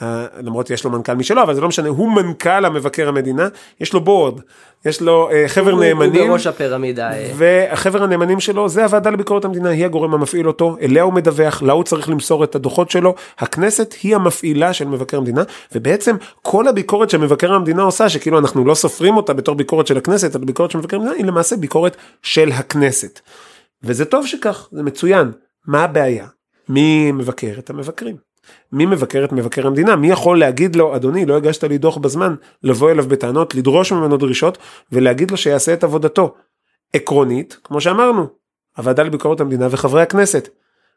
אה, למרות יש לו מנכ"ל משלו אבל זה לא משנה הוא מנכ"ל המבקר המדינה יש לו בורד יש לו uh, חבר הוא, נאמנים הוא בראש הפירמידה אה. והחבר הנאמנים שלו זה הוועדה לביקורת המדינה היא הגורם המפעיל אותו אליה הוא מדווח לה הוא צריך למסור את הדוחות שלו הכנסת היא המפעילה של מבקר המדינה ובעצם כל הביקורת שמבקר המדינה עושה שכאילו אנחנו לא סופרים אותה בתור ביקורת של הכנסת אלא ביקורת של מבקר המדינה היא למעשה ביקורת של הכנסת. וזה טוב שכך זה מצוין מה הבעיה מי מבקר את המבקרים. מי מבקר את מבקר המדינה? מי יכול להגיד לו, אדוני, לא הגשת לי דוח בזמן, לבוא אליו בטענות, לדרוש ממנו דרישות, ולהגיד לו שיעשה את עבודתו. עקרונית, כמו שאמרנו, הוועדה לביקורת המדינה וחברי הכנסת.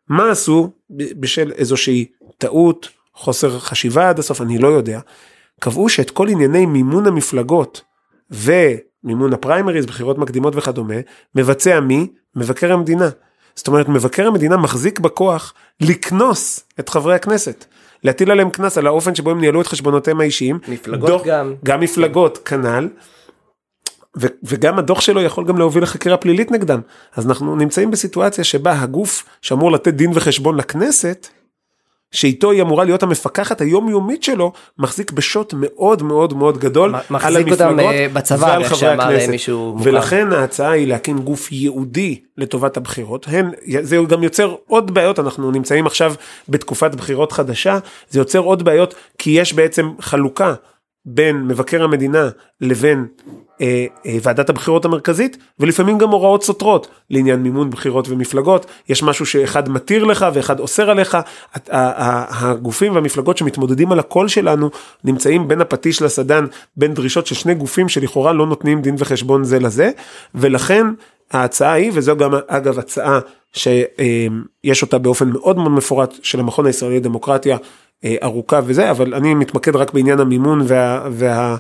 מה עשו בשל איזושהי טעות, חוסר חשיבה עד הסוף, אני לא יודע. קבעו שאת כל ענייני מימון המפלגות ומימון הפריימריז, בחירות מקדימות וכדומה, מבצע מי? מבקר המדינה. זאת אומרת מבקר המדינה מחזיק בכוח לקנוס את חברי הכנסת. להטיל עליהם קנס על האופן שבו הם ניהלו את חשבונותיהם האישיים. מפלגות דוח, גם. גם מפלגות כנ"ל. ו- וגם הדוח שלו יכול גם להוביל לחקירה פלילית נגדם. אז אנחנו נמצאים בסיטואציה שבה הגוף שאמור לתת דין וחשבון לכנסת, שאיתו היא אמורה להיות המפקחת היומיומית שלו, מחזיק בשוט מאוד מאוד מאוד גדול על המפלגות אה, בצבא, ועל חברי אה, הכנסת. ולכן ההצעה היא להקים גוף ייעודי לטובת הבחירות. הן, זה גם יוצר עוד בעיות, אנחנו נמצאים עכשיו בתקופת בחירות חדשה, זה יוצר עוד בעיות כי יש בעצם חלוקה בין מבקר המדינה לבין אה, אה, ועדת הבחירות המרכזית, ולפעמים גם הוראות סותרות לעניין מימון בחירות ומפלגות. יש משהו שאחד מתיר לך ואחד אוסר עליך. ה- הגופים והמפלגות שמתמודדים על הקול שלנו נמצאים בין הפטיש לסדן, בין דרישות של שני גופים שלכאורה לא נותנים דין וחשבון זה לזה, ולכן ההצעה היא, וזו גם אגב הצעה שיש אותה באופן מאוד מאוד מפורט של המכון הישראלי לדמוקרטיה, אה, ארוכה וזה, אבל אני מתמקד רק בעניין המימון וה... וה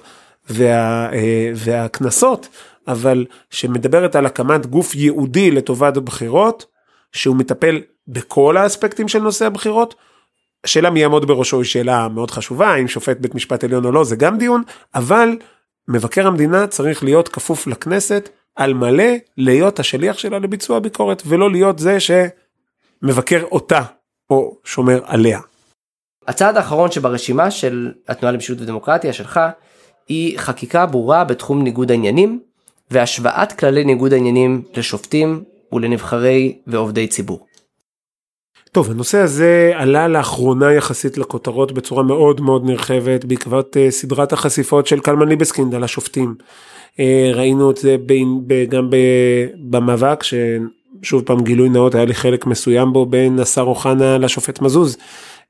וה, אה, והקנסות, אבל שמדברת על הקמת גוף ייעודי לטובת הבחירות, שהוא מטפל בכל האספקטים של נושא הבחירות. השאלה מי יעמוד בראשו היא שאלה מאוד חשובה, האם שופט בית משפט עליון או לא, זה גם דיון, אבל מבקר המדינה צריך להיות כפוף לכנסת על מלא, להיות השליח שלה לביצוע ביקורת, ולא להיות זה שמבקר אותה או שומר עליה. הצעד האחרון שברשימה של התנועה למשילות ודמוקרטיה שלך היא חקיקה ברורה בתחום ניגוד העניינים והשוואת כללי ניגוד העניינים לשופטים ולנבחרי ועובדי ציבור. טוב, הנושא הזה עלה לאחרונה יחסית לכותרות בצורה מאוד מאוד נרחבת בעקבות uh, סדרת החשיפות של קלמן ליבסקינד על השופטים. Uh, ראינו את זה גם במאבק, ששוב פעם גילוי נאות היה לי חלק מסוים בו בין השר אוחנה לשופט מזוז.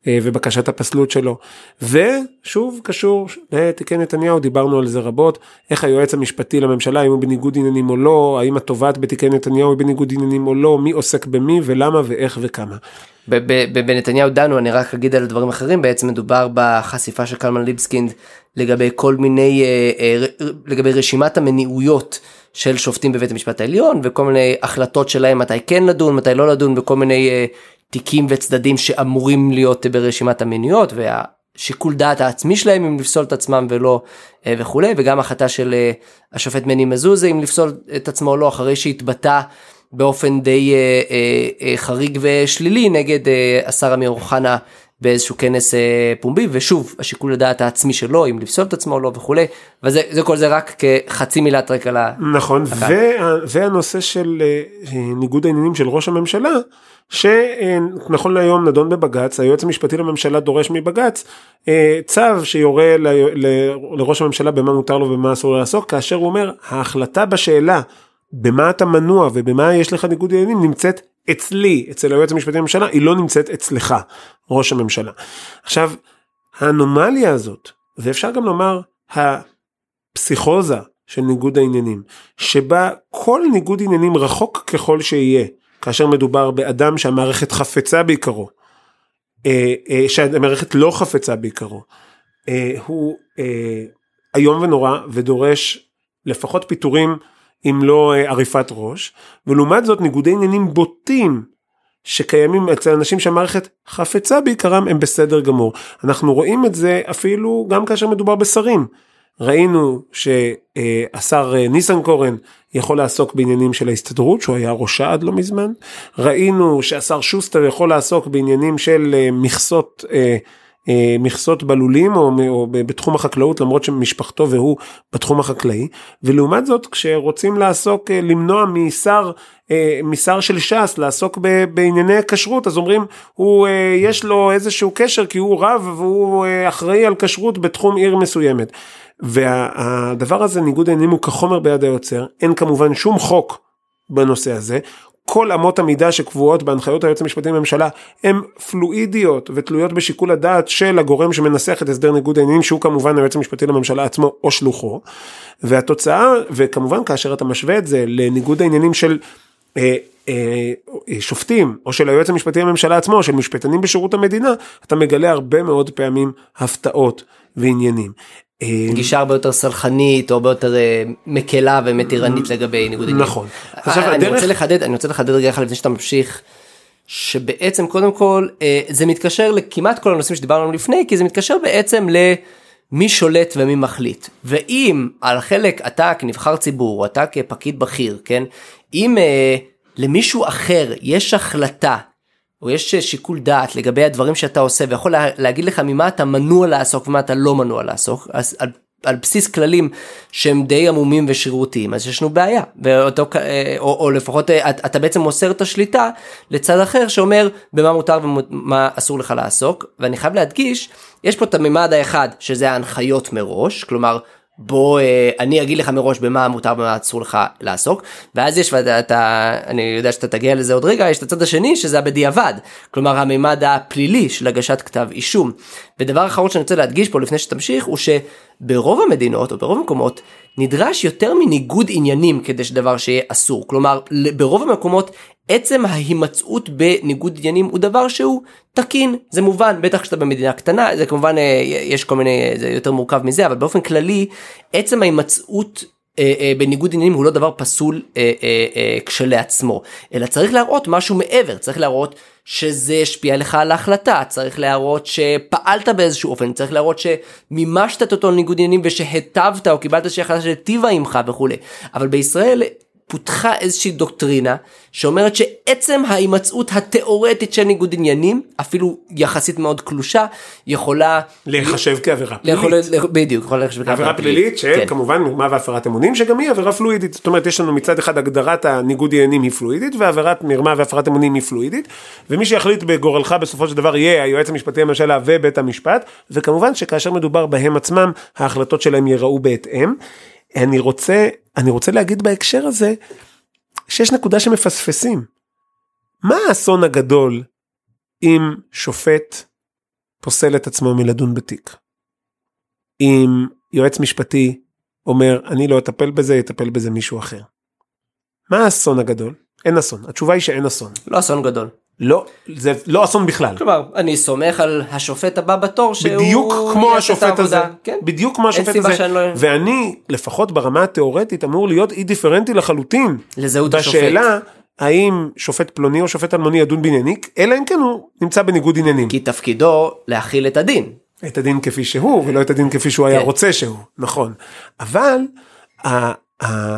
אה, ובקשת הפסלות שלו. ושוב קשור לתיקי נתניהו, דיברנו על זה רבות, איך היועץ המשפטי לממשלה, האם הוא בניגוד עניינים או לא, האם התובעת בתיקי נתניהו היא בניגוד עניינים או לא, מי עוסק במי ולמה ואיך וכמה. בנתניהו דנו, אני רק אגיד על דברים אחרים, בעצם מדובר בחשיפה של קלמן ליבסקינד לגבי כל מיני, אה, אה, לגבי רשימת המניעויות של שופטים בבית המשפט העליון וכל מיני החלטות שלהם מתי כן לדון, מתי לא לדון בכל מיני אה, תיקים וצדדים שאמורים להיות ברשימת המניעויות והשיקול דעת העצמי שלהם אם לפסול את עצמם ולא אה, וכולי וגם החלטה של אה, השופט מני מזוז אם לפסול את עצמו או לא אחרי שהתבטא באופן די אה, אה, אה, חריג ושלילי נגד אה, השר אמיר אוחנה באיזשהו כנס אה, פומבי ושוב השיקול הדעת העצמי שלו אם לפסול את עצמו או לא וכולי וזה זה כל זה רק כחצי מילת רקע. נכון, וה, והנושא של אה, ניגוד העניינים של ראש הממשלה, שנכון להיום נדון בבג"ץ, היועץ המשפטי לממשלה דורש מבג"ץ אה, צו שיורה ל, ל, לראש הממשלה במה מותר לו ובמה אסור לעסוק, כאשר הוא אומר ההחלטה בשאלה במה אתה מנוע ובמה יש לך ניגוד עניינים נמצאת אצלי, אצל היועץ המשפטי לממשלה, היא לא נמצאת אצלך, ראש הממשלה. עכשיו, האנומליה הזאת, ואפשר גם לומר הפסיכוזה של ניגוד העניינים, שבה כל ניגוד עניינים רחוק ככל שיהיה, כאשר מדובר באדם שהמערכת חפצה בעיקרו, אה, אה, שהמערכת לא חפצה בעיקרו, אה, הוא איום ונורא ודורש לפחות פיטורים אם לא עריפת ראש, ולעומת זאת ניגודי עניינים בוטים שקיימים אצל אנשים שהמערכת חפצה בעיקרם הם בסדר גמור. אנחנו רואים את זה אפילו גם כאשר מדובר בשרים. ראינו שהשר ניסנקורן יכול לעסוק בעניינים של ההסתדרות שהוא היה ראשה עד לא מזמן. ראינו שהשר שוסטר יכול לעסוק בעניינים של אה, מכסות אה, אה, מכסות בלולים או, או בתחום החקלאות למרות שמשפחתו והוא בתחום החקלאי ולעומת זאת כשרוצים לעסוק אה, למנוע משר אה, משר של ש"ס לעסוק בענייני הכשרות אז אומרים הוא אה, יש לו איזשהו קשר כי הוא רב והוא אה, אחראי על כשרות בתחום עיר מסוימת. והדבר הזה ניגוד העניינים הוא כחומר ביד היוצר. אין כמובן שום חוק בנושא הזה. כל אמות המידה שקבועות בהנחיות היועץ המשפטי לממשלה הן פלואידיות ותלויות בשיקול הדעת של הגורם שמנסח את הסדר ניגוד העניינים שהוא כמובן היועץ המשפטי לממשלה עצמו או שלוחו. והתוצאה וכמובן כאשר אתה משווה את זה לניגוד העניינים של אה, אה, שופטים או של היועץ המשפטי לממשלה עצמו או של משפטנים בשירות המדינה אתה מגלה הרבה מאוד פעמים הפתעות ועניינים. אה, גישה הרבה יותר סלחנית או הרבה יותר אה, מקלה ומתירנית לגבי ניגוד עניינים. נכון. עכשיו, אני רוצה לחדד אני רוצה לחדד רגע אחד לפני שאתה ממשיך. שבעצם קודם כל אה, זה מתקשר לכמעט כל הנושאים שדיברנו עליהם לפני כי זה מתקשר בעצם למי שולט ומי מחליט ואם על חלק אתה כנבחר ציבור אתה כפקיד בכיר כן אם אה, למישהו אחר יש החלטה או יש שיקול דעת לגבי הדברים שאתה עושה ויכול לה, להגיד לך ממה אתה מנוע לעסוק ומה אתה לא מנוע לעסוק, אז על, על בסיס כללים שהם די עמומים ושרירותיים אז יש לנו בעיה. ואותו אה, או, או לפחות אה, אתה בעצם מוסר את השליטה לצד אחר שאומר במה מותר ומה אסור לך לעסוק ואני חייב להדגיש יש פה את הממד האחד שזה ההנחיות מראש כלומר בוא אה, אני אגיד לך מראש במה מותר ומה אסור לך לעסוק ואז יש ואתה אני יודע שאתה תגיע לזה עוד רגע יש את הצד השני שזה הבדיעבד כלומר הממד הפלילי של הגשת כתב אישום. ודבר אחרון שאני רוצה להדגיש פה לפני שתמשיך הוא שברוב המדינות או ברוב המקומות נדרש יותר מניגוד עניינים כדי שדבר שיהיה אסור כלומר ברוב המקומות עצם ההימצאות בניגוד עניינים הוא דבר שהוא תקין. זה מובן בטח כשאתה במדינה קטנה זה כמובן אה, יש כל מיני זה יותר מורכב מזה אבל באופן כללי עצם ההימצאות אה, אה, בניגוד עניינים הוא לא דבר פסול כשלעצמו. אלא צריך להראות משהו מעבר. צריך להראות שזה השפיע לך על ההחלטה. צריך להראות שפעלת באיזשהו אופן. צריך להראות שמימשת את אותו ניגוד עניינים ושהיטבת או קיבלת איזושהי החלטה שהיטיבה עמך וכולי אבל בישראל פותחה איזושהי דוקטרינה שאומרת שעצם ההימצאות התיאורטית של ניגוד עניינים אפילו יחסית מאוד קלושה יכולה להיחשב כעבירה פלילית. בדיוק, יכולה להיחשב כעבירה פלילית שכמובן כן. מרמה והפרת אמונים שגם היא עבירה פלואידית זאת אומרת יש לנו מצד אחד הגדרת הניגוד עניינים היא פלואידית ועבירת מרמה והפרת אמונים היא פלואידית ומי שיחליט בגורלך בסופו של דבר יהיה היועץ המשפטי לממשלה ובית המשפט וכמובן שכאשר מדובר בהם עצמם ההחלטות שלהם ייראו בהתאם. אני רוצה, אני רוצה להגיד בהקשר הזה, שיש נקודה שמפספסים. מה האסון הגדול אם שופט פוסל את עצמו מלדון בתיק? אם יועץ משפטי אומר, אני לא אטפל בזה, יטפל בזה מישהו אחר. מה האסון הגדול? אין אסון. התשובה היא שאין אסון. לא אסון גדול. לא, זה לא אסון בכלל. כלומר, אני סומך על השופט הבא בתור שהוא... בדיוק כמו השופט הזה. כן? בדיוק כמו השופט הזה. לא... ואני, לפחות ברמה התיאורטית, אמור להיות אי דיפרנטי לחלוטין. לזהות השופט. בשאלה, האם שופט פלוני או שופט אלמוני ידון בענייני, אלא אם כן הוא נמצא בניגוד עניינים. כי תפקידו להכיל את הדין. את הדין כפי שהוא, ולא את הדין כפי שהוא היה כן. רוצה שהוא, נכון. אבל,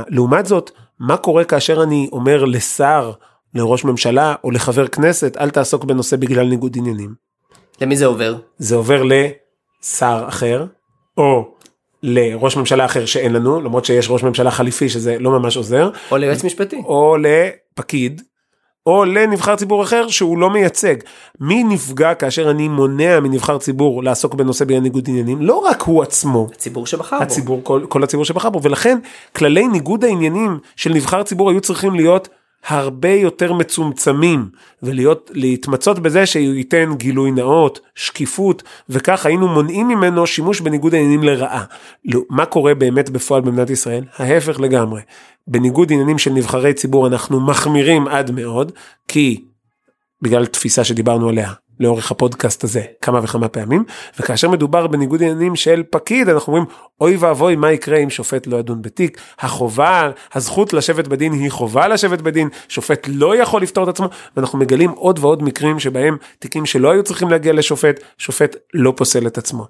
לעומת זאת, מה קורה כאשר אני אומר לשר, לראש ממשלה או לחבר כנסת, אל תעסוק בנושא בגלל ניגוד עניינים. למי זה עובר? זה עובר לשר אחר, או לראש ממשלה אחר שאין לנו, למרות שיש ראש ממשלה חליפי שזה לא ממש עוזר. או ליועץ משפטי. או לפקיד. או לנבחר ציבור אחר שהוא לא מייצג. מי נפגע כאשר אני מונע מנבחר ציבור לעסוק בנושא בעניין ניגוד עניינים? לא רק הוא עצמו. הציבור שבחר בו. הציבור, כל, כל הציבור שבחר בו, ולכן כללי ניגוד העניינים של נבחר ציבור היו צריכים להיות הרבה יותר מצומצמים ולהיות להתמצות בזה שהוא ייתן גילוי נאות שקיפות וכך היינו מונעים ממנו שימוש בניגוד העניינים לרעה. לא, מה קורה באמת בפועל במדינת ישראל? ההפך לגמרי. בניגוד עניינים של נבחרי ציבור אנחנו מחמירים עד מאוד כי בגלל תפיסה שדיברנו עליה לאורך הפודקאסט הזה כמה וכמה פעמים וכאשר מדובר בניגוד עניינים של פקיד אנחנו אומרים אוי ואבוי מה יקרה אם שופט לא ידון בתיק החובה הזכות לשבת בדין היא חובה לשבת בדין שופט לא יכול לפתור את עצמו ואנחנו מגלים עוד ועוד מקרים שבהם תיקים שלא היו צריכים להגיע לשופט שופט לא פוסל את עצמו.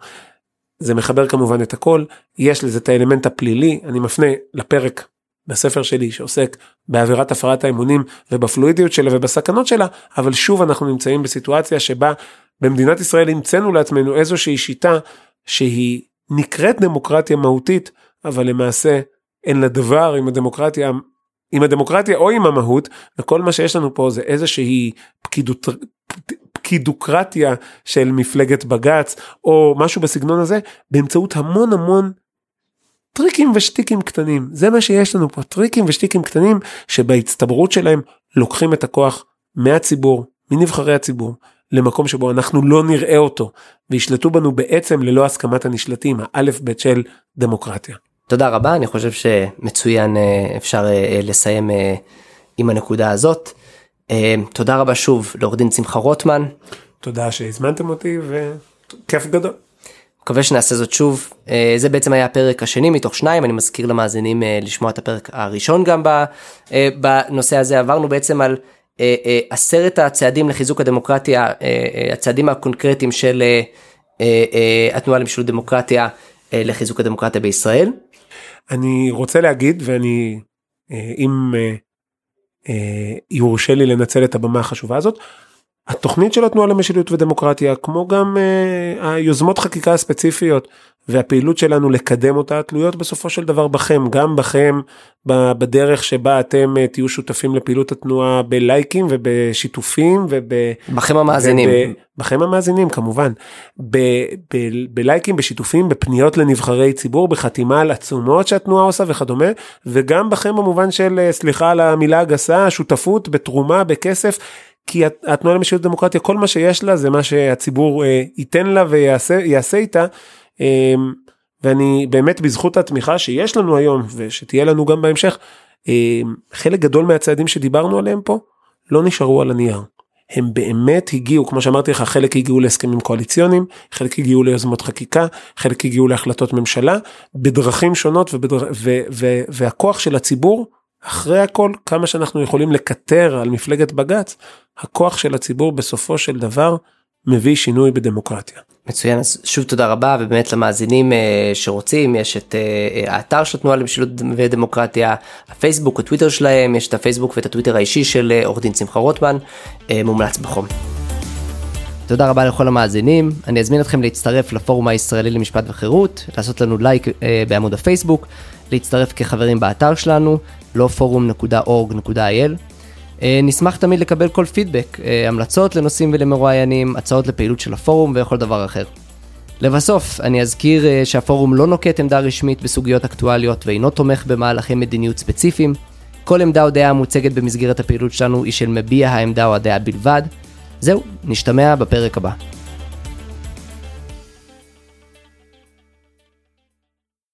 זה מחבר כמובן את הכל יש לזה את האלמנט הפלילי אני מפנה לפרק בספר שלי שעוסק בעבירת הפרת האמונים ובפלואידיות שלה ובסכנות שלה, אבל שוב אנחנו נמצאים בסיטואציה שבה במדינת ישראל המצאנו לעצמנו איזושהי שיטה שהיא נקראת דמוקרטיה מהותית, אבל למעשה אין לה דבר עם הדמוקרטיה, עם הדמוקרטיה או עם המהות, וכל מה שיש לנו פה זה איזושהי פקידות, פקידוקרטיה של מפלגת בג"ץ או משהו בסגנון הזה באמצעות המון המון טריקים ושטיקים קטנים זה מה שיש לנו פה טריקים ושטיקים קטנים שבהצטברות שלהם לוקחים את הכוח מהציבור מנבחרי הציבור למקום שבו אנחנו לא נראה אותו וישלטו בנו בעצם ללא הסכמת הנשלטים האלף בית של דמוקרטיה. תודה רבה אני חושב שמצוין אה, אפשר אה, לסיים אה, עם הנקודה הזאת. תודה רבה שוב לעורך דין שמחה רוטמן. תודה שהזמנתם אותי וכיף גדול. מקווה שנעשה זאת שוב אה, זה בעצם היה הפרק השני מתוך שניים אני מזכיר למאזינים אה, לשמוע את הפרק הראשון גם אה, בנושא הזה עברנו בעצם על עשרת הצעדים לחיזוק הדמוקרטיה הצעדים הקונקרטיים של התנועה למשילות דמוקרטיה לחיזוק הדמוקרטיה בישראל. אני רוצה להגיד ואני אם יורשה לי לנצל את הבמה החשובה הזאת התוכנית של התנועה למשילות ודמוקרטיה כמו גם uh, היוזמות חקיקה הספציפיות והפעילות שלנו לקדם אותה תלויות בסופו של דבר בכם גם בכם בדרך שבה אתם uh, תהיו שותפים לפעילות התנועה בלייקים ובשיתופים וב... בכם המאזינים. וב, בכם המאזינים כמובן. ב, ב, בלייקים בשיתופים בפניות לנבחרי ציבור בחתימה על עצומות שהתנועה עושה וכדומה וגם בכם במובן של אה, סליחה על המילה הגסה שותפות בתרומה בכסף. כי התנועה למשילות דמוקרטיה כל מה שיש לה זה מה שהציבור אה, ייתן לה ויעשה איתה. אה, ואני באמת בזכות התמיכה שיש לנו היום ושתהיה לנו גם בהמשך אה, חלק גדול מהצעדים שדיברנו עליהם פה לא נשארו על הנייר. הם באמת הגיעו כמו שאמרתי לך חלק הגיעו להסכמים קואליציוניים חלק הגיעו ליוזמות חקיקה חלק הגיעו להחלטות ממשלה בדרכים שונות ובדר... ו... ו... והכוח של הציבור אחרי הכל כמה שאנחנו יכולים לקטר על מפלגת בג"ץ הכוח של הציבור בסופו של דבר מביא שינוי בדמוקרטיה. מצוין אז שוב תודה רבה ובאמת למאזינים אה, שרוצים יש את אה, האתר של התנועה למשילות ודמוקרטיה הפייסבוק הטוויטר שלהם יש את הפייסבוק ואת הטוויטר האישי של אה, עורך דין שמחה רוטמן מומלץ בחום. תודה רבה לכל המאזינים אני אזמין אתכם להצטרף לפורום הישראלי למשפט וחירות לעשות לנו לייק בעמוד הפייסבוק להצטרף כחברים באתר שלנו לא forum.org.il אה, נשמח תמיד לקבל כל פידבק, אה, המלצות לנושאים ולמרואיינים, הצעות לפעילות של הפורום וכל דבר אחר. לבסוף, אני אזכיר אה, שהפורום לא נוקט עמדה רשמית בסוגיות אקטואליות ואינו תומך במהלכי מדיניות ספציפיים. כל עמדה או דעה המוצגת במסגרת הפעילות שלנו היא של מביע העמדה או הדעה בלבד. זהו, נשתמע בפרק הבא.